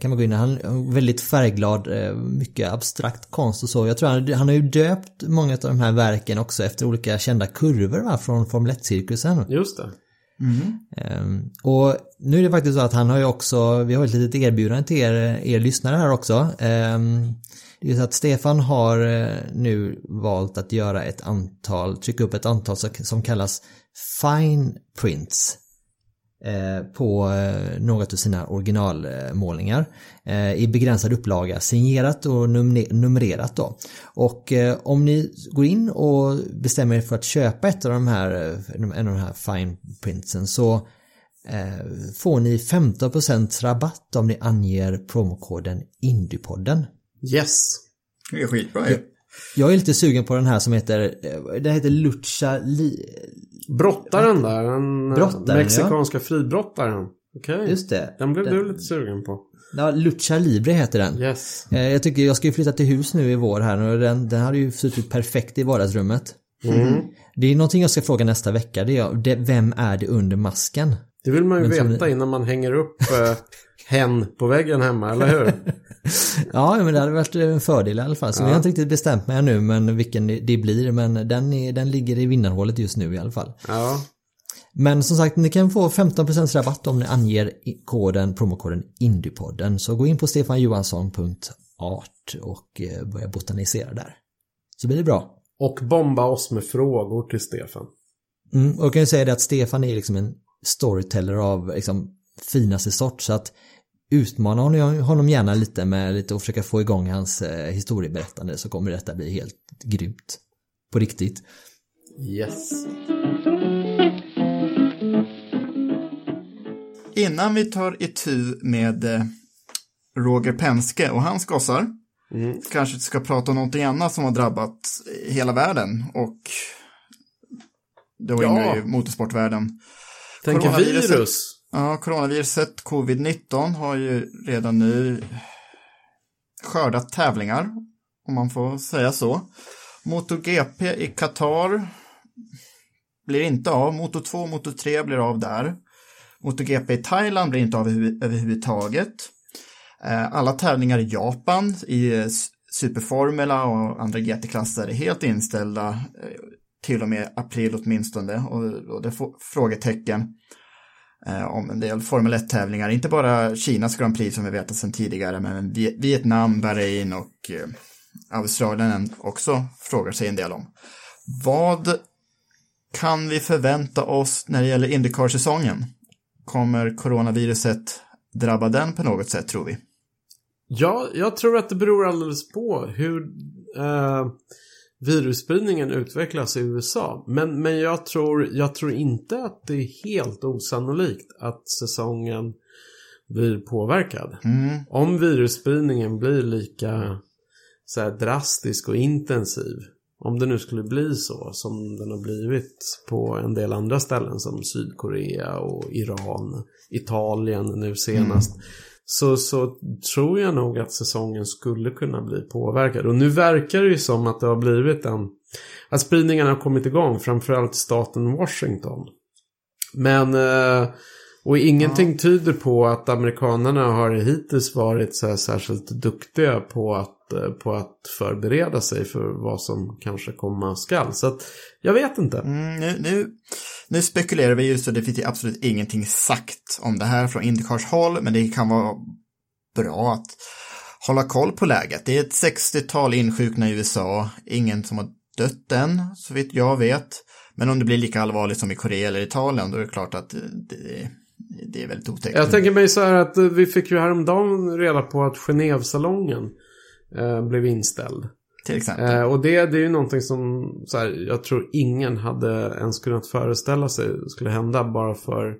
Speaker 2: kan man gå in Han är väldigt färgglad, eh, mycket abstrakt konst och så. Jag tror han, han har ju döpt många av de här verken också efter olika kända kurvor va, från Formel 1-cirkusen.
Speaker 4: Just det.
Speaker 2: Mm. Um, och nu är det faktiskt så att han har ju också, vi har ett litet erbjudande till er, er lyssnare här också. Um, det är så att Stefan har nu valt att göra ett antal, trycka upp ett antal som kallas Fine Prints. Eh, på eh, något av sina originalmålningar eh, i begränsad upplaga signerat och numrerat då. Och om ni går in och bestämmer er för att köpa ett av de här, en av de här fine printsen så får ni 15% rabatt om ni anger promokoden Indiepodden.
Speaker 4: Yes!
Speaker 1: Det är skitbra ju.
Speaker 2: Jag är lite sugen på den här som heter, den heter Lucha Li...
Speaker 4: Brottaren där, den
Speaker 2: Brottaren,
Speaker 4: mexikanska ja. fribrottaren. Okej. Okay.
Speaker 2: Just det.
Speaker 4: Den blev
Speaker 2: den...
Speaker 4: du lite sugen på.
Speaker 2: Ja, Lucha Libre heter den.
Speaker 4: Yes.
Speaker 2: Eh, jag tycker jag ska ju flytta till hus nu i vår här och den, den hade ju suttit perfekt i vardagsrummet.
Speaker 4: Mm.
Speaker 2: Det är någonting jag ska fråga nästa vecka. Det är, det, vem är det under masken?
Speaker 4: Det vill man ju Men veta som... innan man hänger upp eh, hen på väggen hemma, eller hur?
Speaker 2: ja, men det hade varit en fördel i alla fall. Så ja. vi har inte riktigt bestämt mig ännu men vilken det blir. Men den, är, den ligger i vinnarhålet just nu i alla fall.
Speaker 4: Ja.
Speaker 2: Men som sagt, ni kan få 15% rabatt om ni anger koden, promokoden Indiepodden. Så gå in på stefanjohansson.art och eh, börja botanisera där. Så blir det bra.
Speaker 4: Och bomba oss med frågor till Stefan.
Speaker 2: Mm, och jag kan ju säga det att Stefan är liksom en storyteller av liksom finaste sort. Så att utmana honom gärna lite med lite och försöka få igång hans eh, historieberättande så kommer detta bli helt grymt. På riktigt.
Speaker 4: Yes.
Speaker 1: Innan vi tar itu med eh, Roger Penske och hans gossar mm. kanske ska prata om någonting annat som har drabbat hela världen och då ja. inne i motorsportvärlden.
Speaker 4: Tänker virus.
Speaker 1: Ja, coronaviruset covid-19 har ju redan nu skördat tävlingar, om man får säga så. MotoGP i Qatar blir inte av, Moto 2 och Moto 3 blir av där. MotoGP i Thailand blir inte av överhuvudtaget. Eh, alla tävlingar i Japan i eh, Superformula och andra GT-klasser är helt inställda eh, till och med april åtminstone och det får frågetecken Eh, om en del Formel 1-tävlingar, inte bara Kinas Grand Prix som vi vet sedan tidigare, men Vietnam, Bahrain och eh, Australien också frågar sig en del om. Vad kan vi förvänta oss när det gäller Indycar-säsongen? Kommer coronaviruset drabba den på något sätt, tror vi?
Speaker 4: Ja, jag tror att det beror alldeles på hur eh, virusspridningen utvecklas i USA. Men, men jag, tror, jag tror inte att det är helt osannolikt att säsongen blir påverkad.
Speaker 1: Mm.
Speaker 4: Om virusspridningen blir lika så här, drastisk och intensiv. Om det nu skulle bli så som den har blivit på en del andra ställen som Sydkorea och Iran, Italien nu senast. Mm så, så tror jag nog att säsongen skulle kunna bli påverkad. Och nu verkar det ju som att det har blivit en... Att spridningen har kommit igång, framförallt i staten Washington. Men... Eh, och ingenting ja. tyder på att amerikanerna har hittills varit så särskilt duktiga på att, eh, på att förbereda sig för vad som kanske komma skall. Så att jag vet inte.
Speaker 1: Mm, nu, nu, nu spekulerar vi ju så det finns absolut ingenting sagt om det här från Indycars håll, men det kan vara bra att hålla koll på läget. Det är ett 60-tal insjukna i USA, ingen som har dött än, så vitt jag vet. Men om det blir lika allvarligt som i Korea eller Italien, då är det klart att det, det är väldigt otäckt.
Speaker 4: Jag tänker mig så här att eh, vi fick ju häromdagen reda på att Genèvesalongen eh, blev inställd.
Speaker 1: Till exempel.
Speaker 4: Eh, och det, det är ju någonting som så här, jag tror ingen hade ens kunnat föreställa sig skulle hända bara för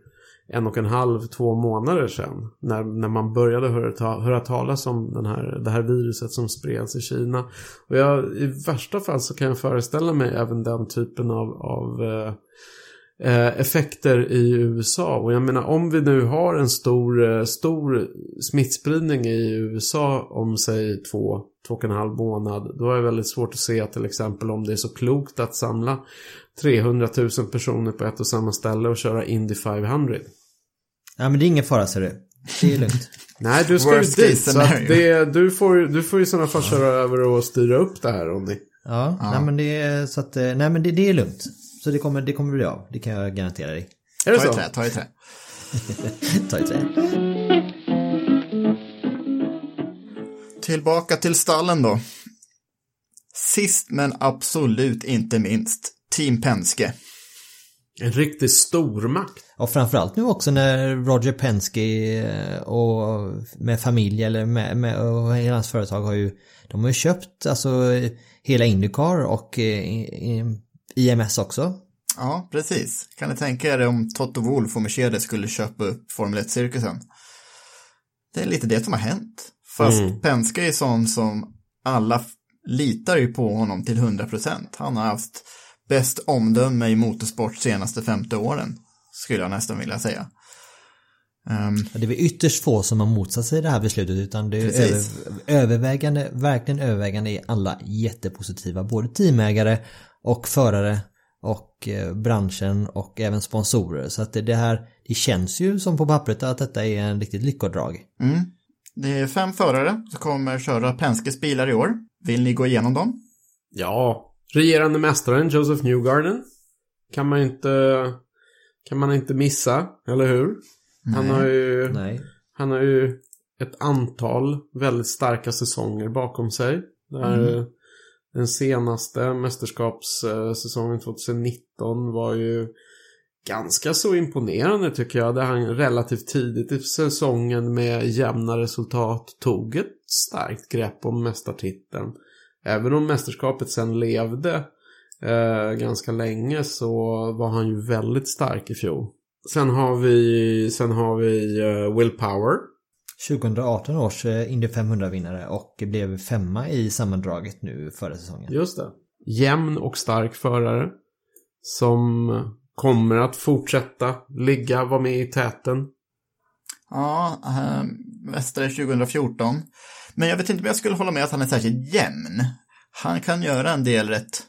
Speaker 4: en och en halv, två månader sedan. När, när man började höra, ta, höra talas om den här, det här viruset som spreds i Kina. Och jag, i värsta fall så kan jag föreställa mig även den typen av, av eh, eh, effekter i USA. Och jag menar om vi nu har en stor, eh, stor smittspridning i USA om säg två, två och en halv månad. Då är det väldigt svårt att se till exempel om det är så klokt att samla 300 000 personer på ett och samma ställe och köra Indy 500.
Speaker 2: Ja men det är ingen fara ser du. Det är lugnt.
Speaker 4: Nej, du ska ju
Speaker 1: Worst
Speaker 4: dit.
Speaker 1: case
Speaker 4: Så det, du, får, ju- du får i sådana fall köra över och styra upp det här Ronny.
Speaker 2: Ja, Nej, men det är så att, eh, nej men det, det är lugnt. Så det kommer, det kommer bli av. Det kan jag garantera dig.
Speaker 4: Är det
Speaker 1: Ta i
Speaker 4: så?
Speaker 1: trä, ta i trä.
Speaker 2: Ta i trä.
Speaker 1: Tillbaka till stallen då. Sist men absolut inte minst, Team Penske.
Speaker 4: En riktig stormakt.
Speaker 2: Och framförallt nu också när Roger Penske eh, och med familj eller med, med och hela hans företag har ju De har ju köpt alltså hela Indycar och eh, i- i- IMS också.
Speaker 1: Ja, precis. Kan ni tänka er om Toto Wolff och Mercedes skulle köpa upp Formel 1-cirkusen? Det är lite det som har hänt. Fast
Speaker 4: Mm.
Speaker 1: Penske är sån som alla litar ju på honom till 100%. Han har haft bäst omdöme i motorsport senaste 50 åren, skulle jag nästan vilja säga.
Speaker 2: Ja, Det är väl ytterst få som har motsatt sig det här beslutet utan det är över, övervägande, verkligen övervägande är alla jättepositiva. Både teamägare och förare och eh, branschen och även sponsorer. Så att det, här, det känns ju som på pappret att detta är en riktigt lyckodrag.
Speaker 1: mm. Det är fem förare som kommer köra Penskes bilar i år. Vill ni gå igenom dem?
Speaker 4: Ja, regerande mästaren Joseph Newgarden. Kan man inte, kan man inte missa, eller hur? Han har ju,
Speaker 2: Nej.
Speaker 4: han har ju ett antal väldigt starka säsonger bakom sig. Där den senaste mästerskapssäsongen 2019 var ju ganska så imponerande tycker jag. Där han relativt tidigt i säsongen med jämna resultat tog ett starkt grepp om mästartiteln. Även om mästerskapet sen levde eh, ganska länge så var han ju väldigt stark i fjol. Sen har vi, sen har vi eh, Will Power.
Speaker 2: 2018 års eh, Indy 500-vinnare och blev femma i sammandraget nu förra säsongen.
Speaker 4: Just det. Jämn och stark förare. Som kommer att fortsätta ligga, vara med i täten.
Speaker 1: Ja, äh, mästare 2014. Men jag vet inte om jag skulle hålla med att han är särskilt jämn. Han kan göra en del rätt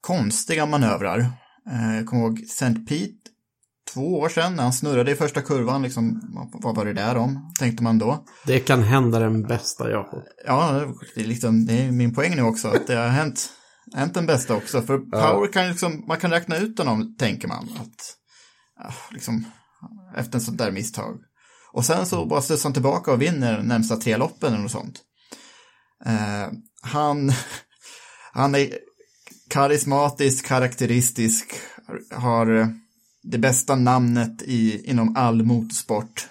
Speaker 1: konstiga manövrar. Eh, Jag kommer ihåg St. Pete, två år sedan, när han snurrade i första kurvan, liksom, vad- var det där om, tänkte man då.
Speaker 4: Det kan hända den bästa, Jakob.
Speaker 1: Ja, det är, liksom, det är min poäng nu också, att det har hänt, hänt den bästa också. För Power kan ju liksom, man kan räkna ut honom, tänker man. Att, ja, liksom, efter en sånt där misstag. Och sen så bara studsar han tillbaka och vinner närmsta tre loppen eller något sånt. Eh, han, han är karismatisk, karaktäristisk, har det bästa namnet i, inom all motorsport.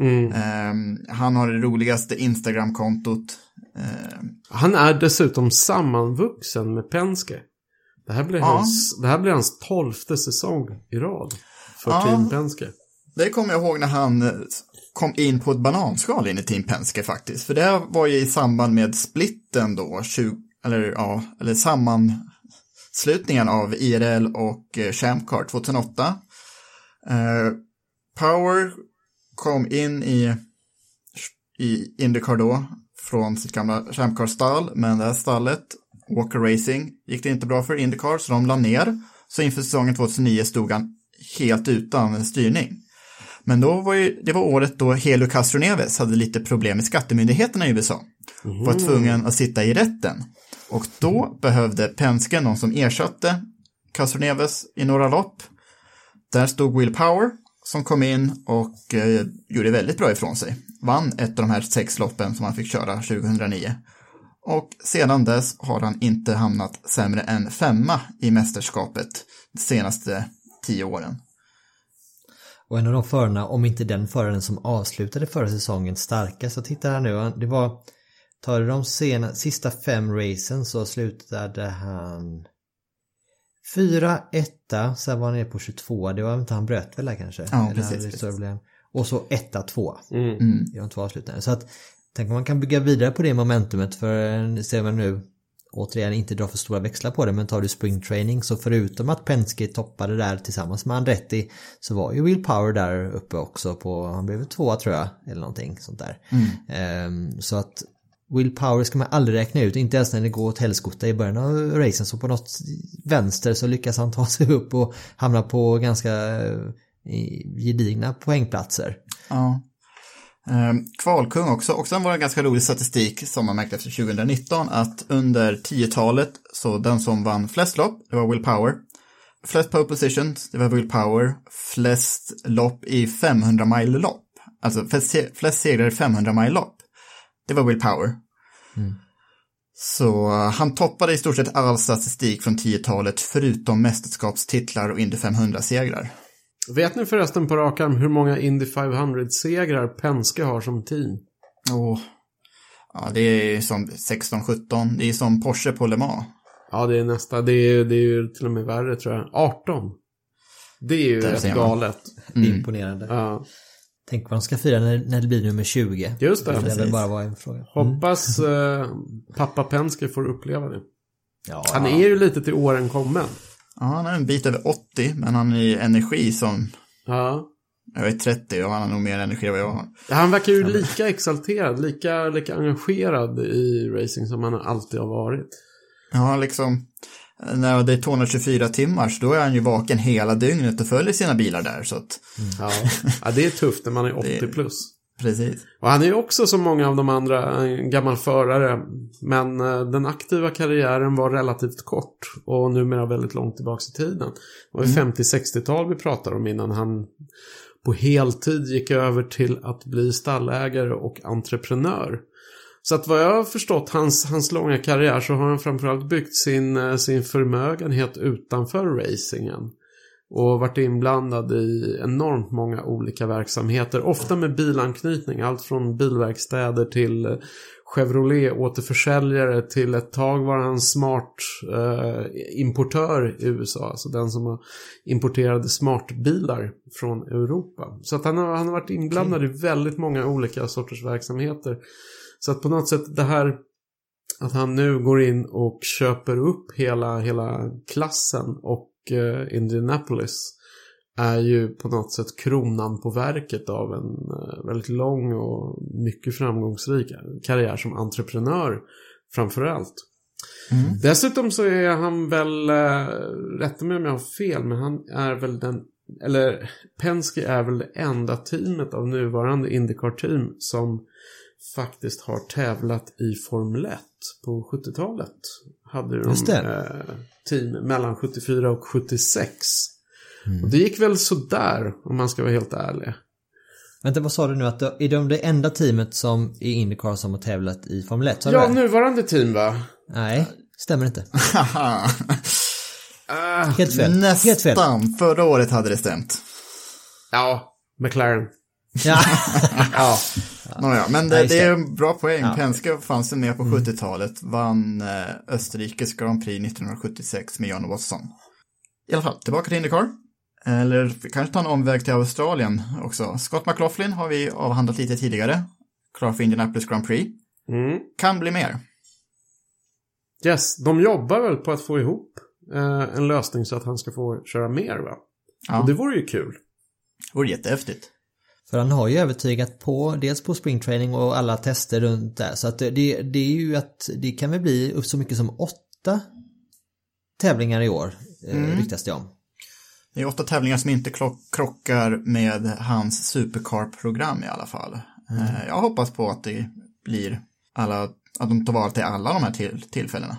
Speaker 4: Mm.
Speaker 1: Eh, han har det roligaste Instagram-kontot. Eh,
Speaker 4: Han är dessutom sammanvuxen med Penske. Det här blir,
Speaker 1: Ja.
Speaker 4: hans, det här blir hans tolfte säsong i rad. För
Speaker 1: Ja.
Speaker 4: Team Penske.
Speaker 1: Det kommer jag ihåg när han eh, kom in på ett bananskal in i Team Penske faktiskt. För det var ju i samband med splitten då, 20, eller ja, eller sammanslutningen av IRL och eh, Champ Car 2008. Eh, Power kom in i, i Indycar då från sitt gamla Champ Car-stall, men det här stallet, Walker Racing, gick det inte bra för Indycar så de la ner. Så inför säsongen 2009 stod han helt utan styrning. Men då var ju, det var året då Helio Castroneves hade lite problem med skattemyndigheterna i USA. Var tvungen att sitta i rätten. Och då behövde Penske någon som ersatte Castroneves i några lopp. Där stod Will Power som kom in och eh, gjorde väldigt bra ifrån sig. Vann ett av de här sex loppen som han fick köra 2009. Och sedan dess har han inte hamnat sämre än femma i mästerskapet de senaste tio åren.
Speaker 2: Och en av de förarna, om inte den föraren som avslutade förra säsongen starkast, så tittar här nu, det var Tar du de sena, sista fem racen så slutade han Fyra, etta, sen var han nere på 22, det var inte han bröt väl där kanske?
Speaker 1: Ja,
Speaker 2: Eller
Speaker 1: precis,
Speaker 2: hade större problem. Och så etta, tvåa.
Speaker 4: Mm.
Speaker 2: i de två avslutningarna. Så att tänk om man kan bygga vidare på det momentumet för eh, ser man nu återigen inte dra för stora växlar på det men tar du springtraining så förutom att Penske toppade där tillsammans med Andretti så var ju Will Power där uppe också på, han blev tvåa tror jag eller någonting sånt där. Ehm, så att Will Power ska man aldrig räkna ut, inte ens när det går åt helskotta i början av racen så på något vänster så lyckas han ta sig upp och hamna på ganska eh, gedigna poängplatser.
Speaker 1: Ja. Ehm, kvalkung också. Också var det en ganska rolig statistik som man märkte efter 2019 att under 10-talet så den som vann flest lopp, det var Will Power. Flest pole positions, det var Will Power. Flest lopp i 500 mile lopp. Alltså flest, flest segrar i 500 mile lopp. Det var Will Power. Så eh, han toppade i stort sett all statistik från 10-talet förutom mästerskapstitlar och Indy 500-segrar.
Speaker 4: Vet ni förresten på rak arm hur många Indy 500-segrar Penske har som team?
Speaker 1: Åh. Ja, det är som 16-17. Det är som Porsche på Le Mans.
Speaker 4: Ja, det är nästa. Det är, det är ju till och med värre tror jag. 18. Det är ju
Speaker 1: Där
Speaker 4: rätt galet.
Speaker 2: Imponerande.
Speaker 4: Ja.
Speaker 2: Tänk vad de ska fira när, när det blir nummer 20.
Speaker 4: Just det.
Speaker 2: Det väl bara vara en fråga.
Speaker 4: Hoppas eh, pappa Penske får uppleva det.
Speaker 2: Ja,
Speaker 4: Han är ju lite till åren kommen.
Speaker 1: Ja, han är en bit över 80, men han är i energi som...
Speaker 4: Ja.
Speaker 1: Jag är 30 och han har nog mer energi än vad jag har.
Speaker 4: Han verkar ju lika exalterad, lika, lika engagerad i racing som han alltid har varit.
Speaker 1: Ja, liksom... När det är 224 timmar, så då är han ju vaken hela dygnet och följer sina bilar där, så att...
Speaker 4: Ja, ja det är tufft när man är 80
Speaker 1: Det-
Speaker 4: plus.
Speaker 1: Precis.
Speaker 4: Och han är ju också som många av de andra en gammal förare. Men eh, den aktiva karriären var relativt kort och numera väldigt långt tillbaka i tiden. Det var ju 50-60-tal vi pratar om innan han på heltid gick över till att bli stallägare och entreprenör. Så att vad jag har förstått hans, hans långa karriär så har han framförallt byggt sin, eh, sin förmögenhet utanför racingen. Och varit inblandad i enormt många olika verksamheter. Ofta med bilanknytning. Allt från bilverkstäder till eh, Chevrolet-återförsäljare till ett tag var han smart eh, importör i USA. Alltså den som har importerade smartbilar från Europa. Så att han har, han har varit inblandad i väldigt många olika sorters verksamheter. Så att på något sätt det här att han nu går in och köper upp hela, hela klassen och eh, Indianapolis är ju på något sätt kronan på verket av en eh, väldigt lång och mycket framgångsrik karriär som entreprenör framförallt. Dessutom så är han väl, eh, rätta mig om jag har fel, men han är väl den, eller Penske är väl det enda teamet av nuvarande Indycar-team som faktiskt har tävlat i Formel 1 på 70-talet. Hade de eh, team mellan 74 och 76. Och det gick väl sådär om man ska vara helt ärlig.
Speaker 2: Vänta, vad sa du nu? Att är de det enda teamet som i Indycar som har tävlat i Formel 1? Sa du
Speaker 4: Ja,
Speaker 2: det?
Speaker 4: nuvarande team va?
Speaker 2: Nej, stämmer inte. Helt fel. Helt fel.
Speaker 1: Nästan. Förra året hade det stämt.
Speaker 4: ja, McLaren.
Speaker 2: Ja.
Speaker 4: Ja.
Speaker 1: Nåja, men det, det
Speaker 2: det.
Speaker 1: är en bra poäng.
Speaker 2: Ja.
Speaker 1: Penske fanns ju med på 70-talet, vann eh, Österrikes Grand Prix 1976 med John Watson. I alla fall, tillbaka till Indycar. Eller vi kanske ta en omväg till Australien också. Scott McLaughlin har vi avhandlat lite tidigare. Klar för Indianapolis Grand Prix.
Speaker 4: Mm.
Speaker 1: Kan bli mer.
Speaker 4: Yes, de jobbar väl på att få ihop eh, en lösning så att han ska få köra mer va?
Speaker 1: Ja,
Speaker 4: Och
Speaker 1: det
Speaker 4: det vore ju kul.
Speaker 1: vore jättehäftigt.
Speaker 2: För han har ju övertygat på, dels på springtraining och alla tester runt där. Så att det, det, är ju att det kan väl bli upp så mycket som åtta tävlingar i år, mm. ryktas det om.
Speaker 1: Det är åtta tävlingar som inte krockar med hans supercar-program i alla fall. Eh, Jag hoppas på att det blir alla, att de tar vara till alla de här till, tillfällena.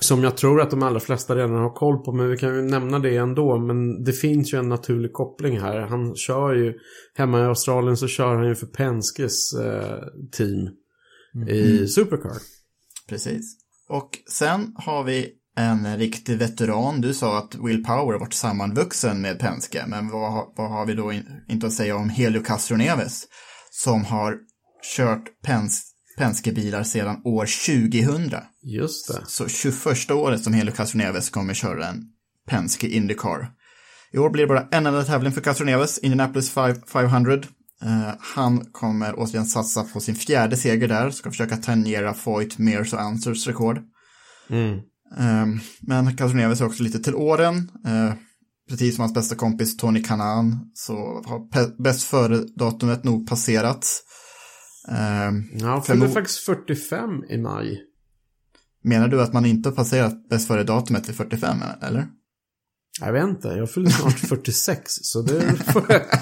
Speaker 4: Som jag tror att de allra flesta redan har koll på, men vi kan ju nämna det ändå. Men det finns ju en naturlig koppling här. Han kör ju, hemma i Australien så kör han ju för Penskes eh, team i Supercar.
Speaker 1: Precis. Och sen har vi en riktig veteran. Du sa att Will Power varit sammanvuxen med Penske, men vad, vad har vi då in, inte att säga om Helio Castroneves som har kört Pens, Penske-bilar sedan år 2000.
Speaker 4: Just det.
Speaker 1: Så 21 året som Helio Castroneves kommer köra en Penske Indycar. I år blir det bara en enda tävling för Castroneves, Indianapolis 5 500. Eh, han kommer återigen satsa på sin fjärde seger där, ska försöka tangera Foyt, Mears och Ansers rekord.
Speaker 4: Mm.
Speaker 1: Eh, men Castroneves är också lite till åren. Eh, precis som hans bästa kompis Tony Kanan så har bäst före-datumet nog passerats. Eh,
Speaker 4: Ja, han fyller faktiskt 45 i maj.
Speaker 1: menar du att man inte har passerat bäst före-datumet till 45, eller?
Speaker 4: Jag vet inte, jag fyller snart 46 så det får jag...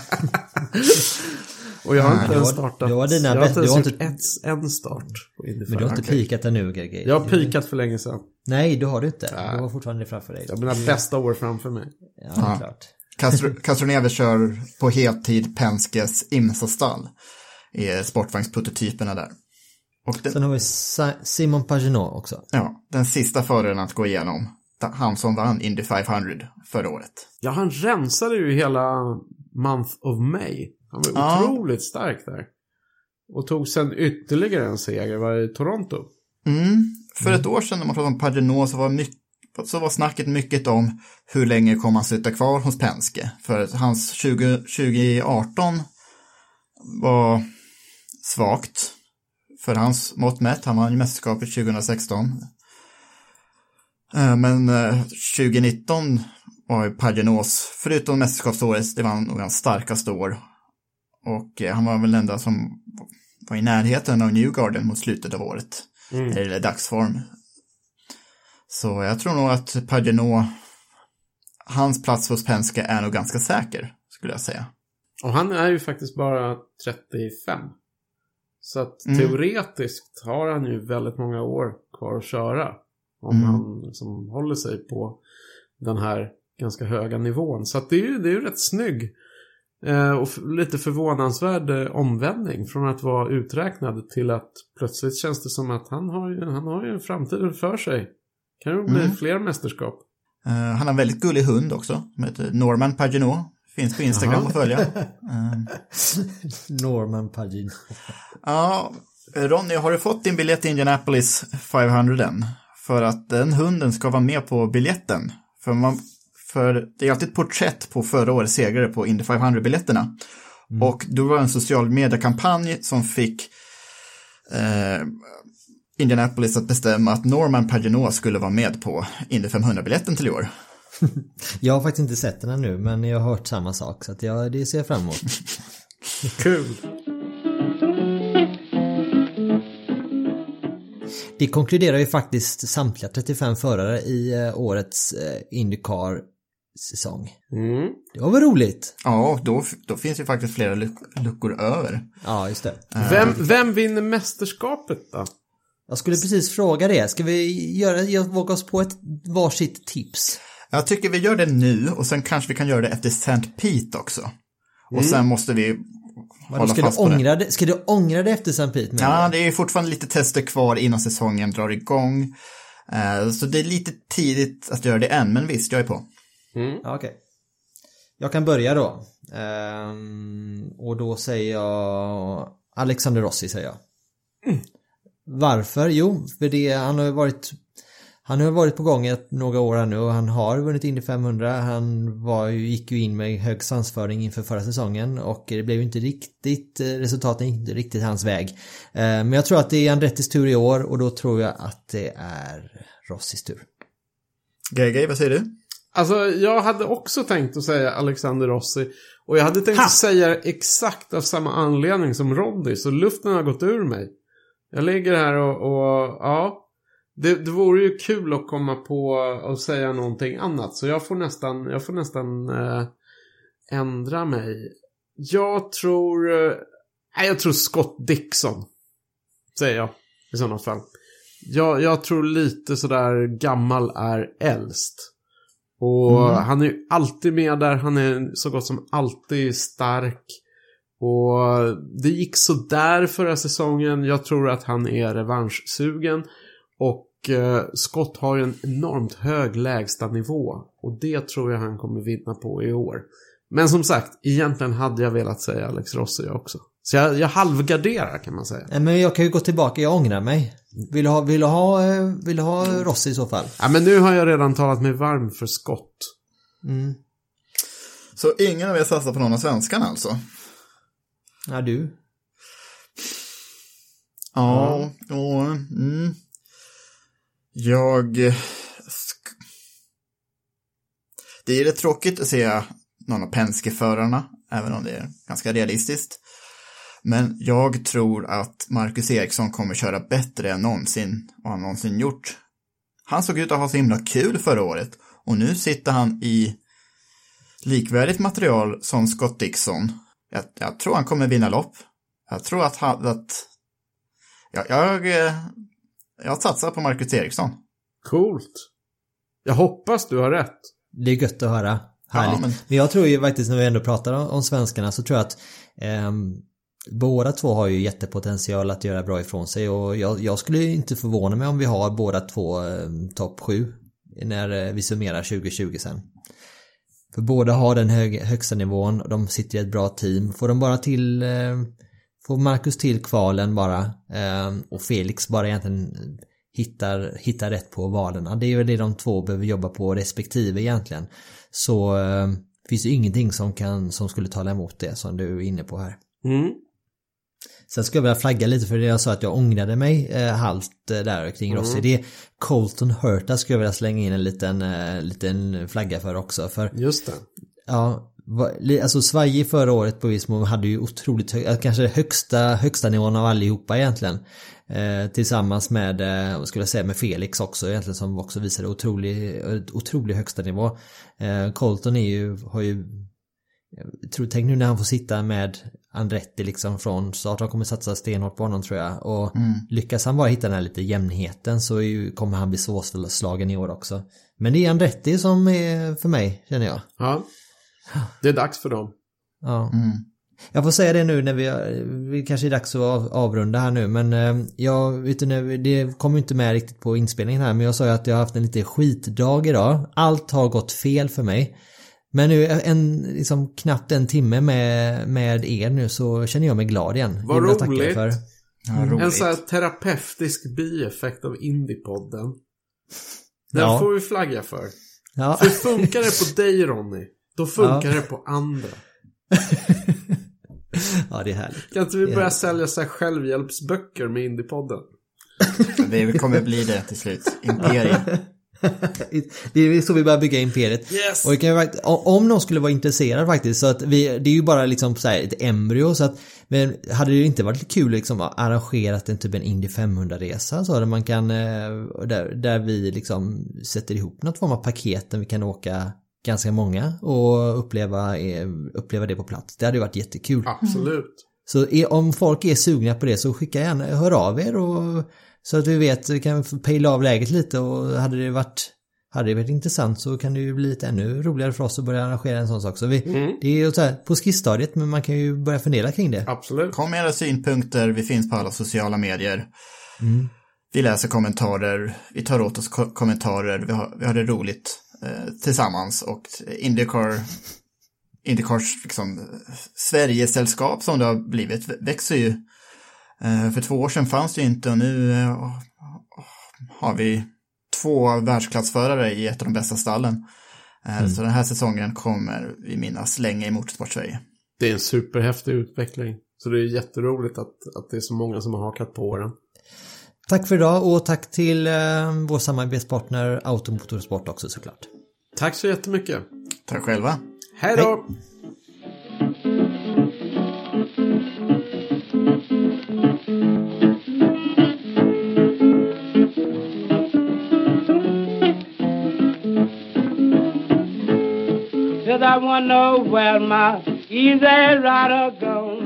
Speaker 4: Och jag har inte ens startat.
Speaker 2: du har dina
Speaker 4: jag har
Speaker 2: bäst-
Speaker 4: inte
Speaker 2: du
Speaker 4: ens
Speaker 2: har
Speaker 4: gjort
Speaker 2: inte-
Speaker 4: ett, en start på Indy
Speaker 2: Men du har inte
Speaker 4: 500.
Speaker 2: pikat ännu Greger.
Speaker 4: Jag har pikat för länge sedan.
Speaker 2: Nej, du har du inte. Du har fortfarande det framför dig.
Speaker 4: Jag har mina bästa år framför mig.
Speaker 2: Ja, det är klart.
Speaker 1: Castro, Castroneves kör på heltid Penskes Imsa-stall. I Sportvagnsprototyperna där. Och den,
Speaker 2: Sen har vi Sa- Simon Pagenaud också.
Speaker 1: ja, den sista föraren att gå igenom. Han som vann Indy 500 förra året.
Speaker 4: Ja, han rensade ju hela Month of May. Han var
Speaker 1: Ja.
Speaker 4: otroligt stark där. Och tog sen ytterligare en seger var i Toronto.
Speaker 1: Mm. För ett år sedan när man pratade om Pagenot så var, mycket, så var snacket mycket om hur länge kommer han sitta kvar hos Penske. För hans 20, 2018 var svagt för hans mått mätt. Han vann ju mästerskapet 2016. Eh, Men eh, 2019 var ju Pagenots, förutom mästerskapsåret, det var nog hans starkaste år. Och eh, han var väl den enda som var i närheten av Newgarden mot slutet av året. Eller dagsform. Så jag tror nog att Pagenot, hans plats hos Penske är nog ganska säker, skulle jag säga.
Speaker 4: Och han är ju faktiskt bara 35. Så att
Speaker 1: Mm.
Speaker 4: teoretiskt har han ju väldigt många år kvar att köra. Om
Speaker 1: Mm.
Speaker 4: han liksom håller sig på den här ganska höga nivån. Så att det är ju, det är ju rätt snygg. Eh, och lite förvånansvärd eh, omvändning från att vara uträknad till att plötsligt känns det som att han har ju, han har ju en framtid för sig. Kan ju bli
Speaker 1: Mm.
Speaker 4: fler mästerskap.
Speaker 1: Eh, han har en väldigt gullig hund också, som heter Norman Pagenot. Finns på Instagram att följa.
Speaker 2: Norman Pagenaud.
Speaker 1: ja, Ronny, har du fått din biljett till Indianapolis 500 än? För att den hunden ska vara med på biljetten. För, man, för det är alltid ett porträtt på förra årets segrare på Indy 500-biljetterna. Och då var det en social mediekampanj som fick eh, Indianapolis att bestämma att Norman Pagenot skulle vara med på Indy 500-biljetten till i år.
Speaker 2: Jag har faktiskt inte sett den ännu men jag har hört samma sak så att jag, det ser jag fram emot.
Speaker 4: Kul!
Speaker 2: Det konkluderar ju faktiskt samtliga 35 förare i eh, årets eh, Indycar-säsong.
Speaker 4: Mm.
Speaker 2: Det var väl roligt?
Speaker 1: Ja, då, då finns ju faktiskt flera luck- luckor över.
Speaker 2: Ja, just det.
Speaker 4: Vem, vem vinner mästerskapet då?
Speaker 2: Jag skulle precis fråga det. Ska vi göra, jag våga oss på ett varsitt tips?
Speaker 1: Jag tycker vi gör det nu och sen kanske vi kan göra det efter St. Pete också. Och sen måste vi
Speaker 2: Vadå,
Speaker 1: hålla
Speaker 2: ska, du
Speaker 1: fast på det.
Speaker 2: ångra det? ska du ångra det efter St. Pete?
Speaker 1: Ja, det är fortfarande lite tester kvar innan säsongen drar igång. Eh, Så det är lite tidigt att göra det än, men visst, jag är på.
Speaker 2: Ja, okej. Jag kan börja då. Ehm, och då säger jag Alexander Rossi säger jag. Varför? Jo, för det, han har ju varit han har varit på gång ett, några år här nu och han har vunnit Indy 500. Han var ju, gick ju in med hög svansföring inför förra säsongen och det blev ju inte riktigt, eh, resultaten inte riktigt hans väg. Eh, Men jag tror att det är Andrettis tur i år och då tror jag att det är Rossis tur.
Speaker 1: GG, vad säger du?
Speaker 4: Alltså, jag hade också tänkt att säga Alexander Rossi. Och jag hade tänkt
Speaker 2: Ha!
Speaker 4: att säga exakt av samma anledning som Roddy, så luften har gått ur mig. Jag ligger här och, och ja. Det, det vore ju kul att komma på och säga någonting annat. Så jag får nästan, jag får nästan eh, ändra mig. Jag tror... Eh, nej, jag tror Scott Dixon. Säger jag i sådana fall. Jag, jag tror lite sådär gammal är äldst. Och han är ju alltid med där. Han är så gott som alltid stark. Och det gick så där förra säsongen. Jag tror att han är revanschsugen. Och eh, Scott har ju en enormt hög lägsta nivå. Och det tror jag han kommer vinna på i år. Men som sagt, egentligen hade jag velat säga Alex Rossi också. Så jag, jag halvgarderar kan man säga.
Speaker 2: Nej, Men jag kan ju gå tillbaka, jag ångrar mig. Vill du ha, vill du ha, eh, vill du ha Rossi i så fall?
Speaker 4: Ja, men nu har jag redan talat mig varm för Scott.
Speaker 2: Mm.
Speaker 1: Så ingen av er satsar på någon av svenskarna alltså?
Speaker 2: Ja, du.
Speaker 1: Ja, och, mm. Jag... Eh, det är rätt tråkigt att se någon av Penske-förarna, även om det är ganska realistiskt. Men jag tror att Marcus Eriksson kommer köra bättre än någonsin, och han någonsin gjort. Han såg ut att ha så himla kul förra året och nu sitter han i likvärdigt material som Scott Dixon. Jag, jag tror han kommer vinna lopp. Jag tror att han, att jag, jag, jag satsar på Marcus Eriksson.
Speaker 4: Coolt. Jag hoppas du har rätt.
Speaker 2: Det är gött att höra. Härligt.
Speaker 1: men-
Speaker 2: men... jag tror ju faktiskt när vi ändå pratar om, om svenskarna så tror jag att ehm, båda två har ju jättepotential att göra bra ifrån sig och jag, jag skulle ju inte förvåna mig om vi har båda två eh, topp 7 när eh, vi summerar 2020 sen. För båda har den hög, högsta nivån, de sitter i ett bra team. Får de bara till eh, Får Marcus till kvalen bara eh, och Felix bara egentligen hittar, hittar rätt på valerna. Det är väl det de två behöver jobba på respektive egentligen. Så eh, finns ju ingenting som kan som skulle tala emot det som du är inne på här.
Speaker 4: Mm.
Speaker 2: Sen ska jag vilja flagga lite för det jag sa att jag ångrade mig eh, halvt eh, där kring Rossi. Det är Colton Hurta skulle jag vilja slänga in en liten, eh, liten flagga för också. För
Speaker 4: Just det.
Speaker 2: Ja, alltså Sverige förra året på Vismo hade ju otroligt hög, kanske högsta, högsta nivån av allihopa egentligen. Eh, tillsammans med, eh, vad skulle jag säga, med Felix också egentligen som också visade otrolig, otrolig högsta nivå. Eh, Colton är ju, har ju, jag tror, tänk nu när han får sitta med Andretti liksom från start, han kommer satsa stenhårt på honom tror jag. Och lyckas han bara hitta den här lite jämnheten så ju, kommer han bli svårslagen i år också. Men det är Andretti som är för mig, känner jag.
Speaker 4: Ja. Det är dags för dem.
Speaker 2: Ja. Jag får säga det nu när vi, vi kanske är dags att av, avrunda här nu men eh, jag vet inte, det kommer inte med riktigt på inspelningen här men jag sa ju att jag har haft en lite skitdag idag. Allt har gått fel för mig. Men nu en, liksom knappt en timme med, med er nu så känner jag mig glad igen.
Speaker 4: Vad roligt.
Speaker 2: För.
Speaker 1: Ja, roligt.
Speaker 4: En sån här terapeutisk bieffekt av Indiepodden. Den
Speaker 2: Ja.
Speaker 4: får vi flagga för.
Speaker 2: Ja.
Speaker 4: För funkar det på dig Ronny, då funkar
Speaker 2: Ja.
Speaker 4: det på andra.
Speaker 2: ja, det är härligt.
Speaker 4: Kan inte vi börja
Speaker 2: Ja.
Speaker 4: sälja så här självhjälpsböcker med Indiepodden?
Speaker 1: Vi kommer bli det till slut. Imperium.
Speaker 2: Det är så vi börjar bygga imperiet.
Speaker 4: Yes!
Speaker 2: Och kan om någon skulle vara intresserad faktiskt så att vi, det är ju bara liksom så här ett embryo så att men hade det inte varit kul liksom att arrangera en typ en Indy 500-resa så där man kan eh, där, där vi liksom sätter ihop något form av paket där vi kan åka ganska många och uppleva, eh, uppleva det på plats. Det hade ju varit jättekul.
Speaker 4: Absolut.
Speaker 2: Så är, om folk är sugna på det så skicka gärna, hör av er och så att vi vet, vi kan pejla av läget lite och hade det varit hade det varit intressant så kan det ju bli lite ännu roligare för oss att börja arrangera en sån sak. Så vi, det är ju så här på skissstadiet men man kan ju börja fundera kring det.
Speaker 4: Absolut.
Speaker 1: Kom med era synpunkter, vi finns på alla sociala medier. Vi läser kommentarer, vi tar åt oss ko- kommentarer, vi har, vi har det roligt tillsammans och Indycar, Indycars liksom, eh, Sverigesällskap som det har blivit vä- växer ju. Eh, för två år sedan fanns det ju inte och nu eh, har vi två världsklassförare i ett av de bästa stallen. Eh, Så den här säsongen kommer vi minnas länge i Motorsport-Sverige.
Speaker 4: Det är en superhäftig utveckling. Så det är jätteroligt att, att det är så många som har hakat på den.
Speaker 2: Tack för idag och tack till eh, vår samarbetspartner Automotorsport också såklart.
Speaker 4: Tack så jättemycket.
Speaker 1: Tack själva.
Speaker 4: Hej då!
Speaker 3: Said I wanna know where my easy rider gone.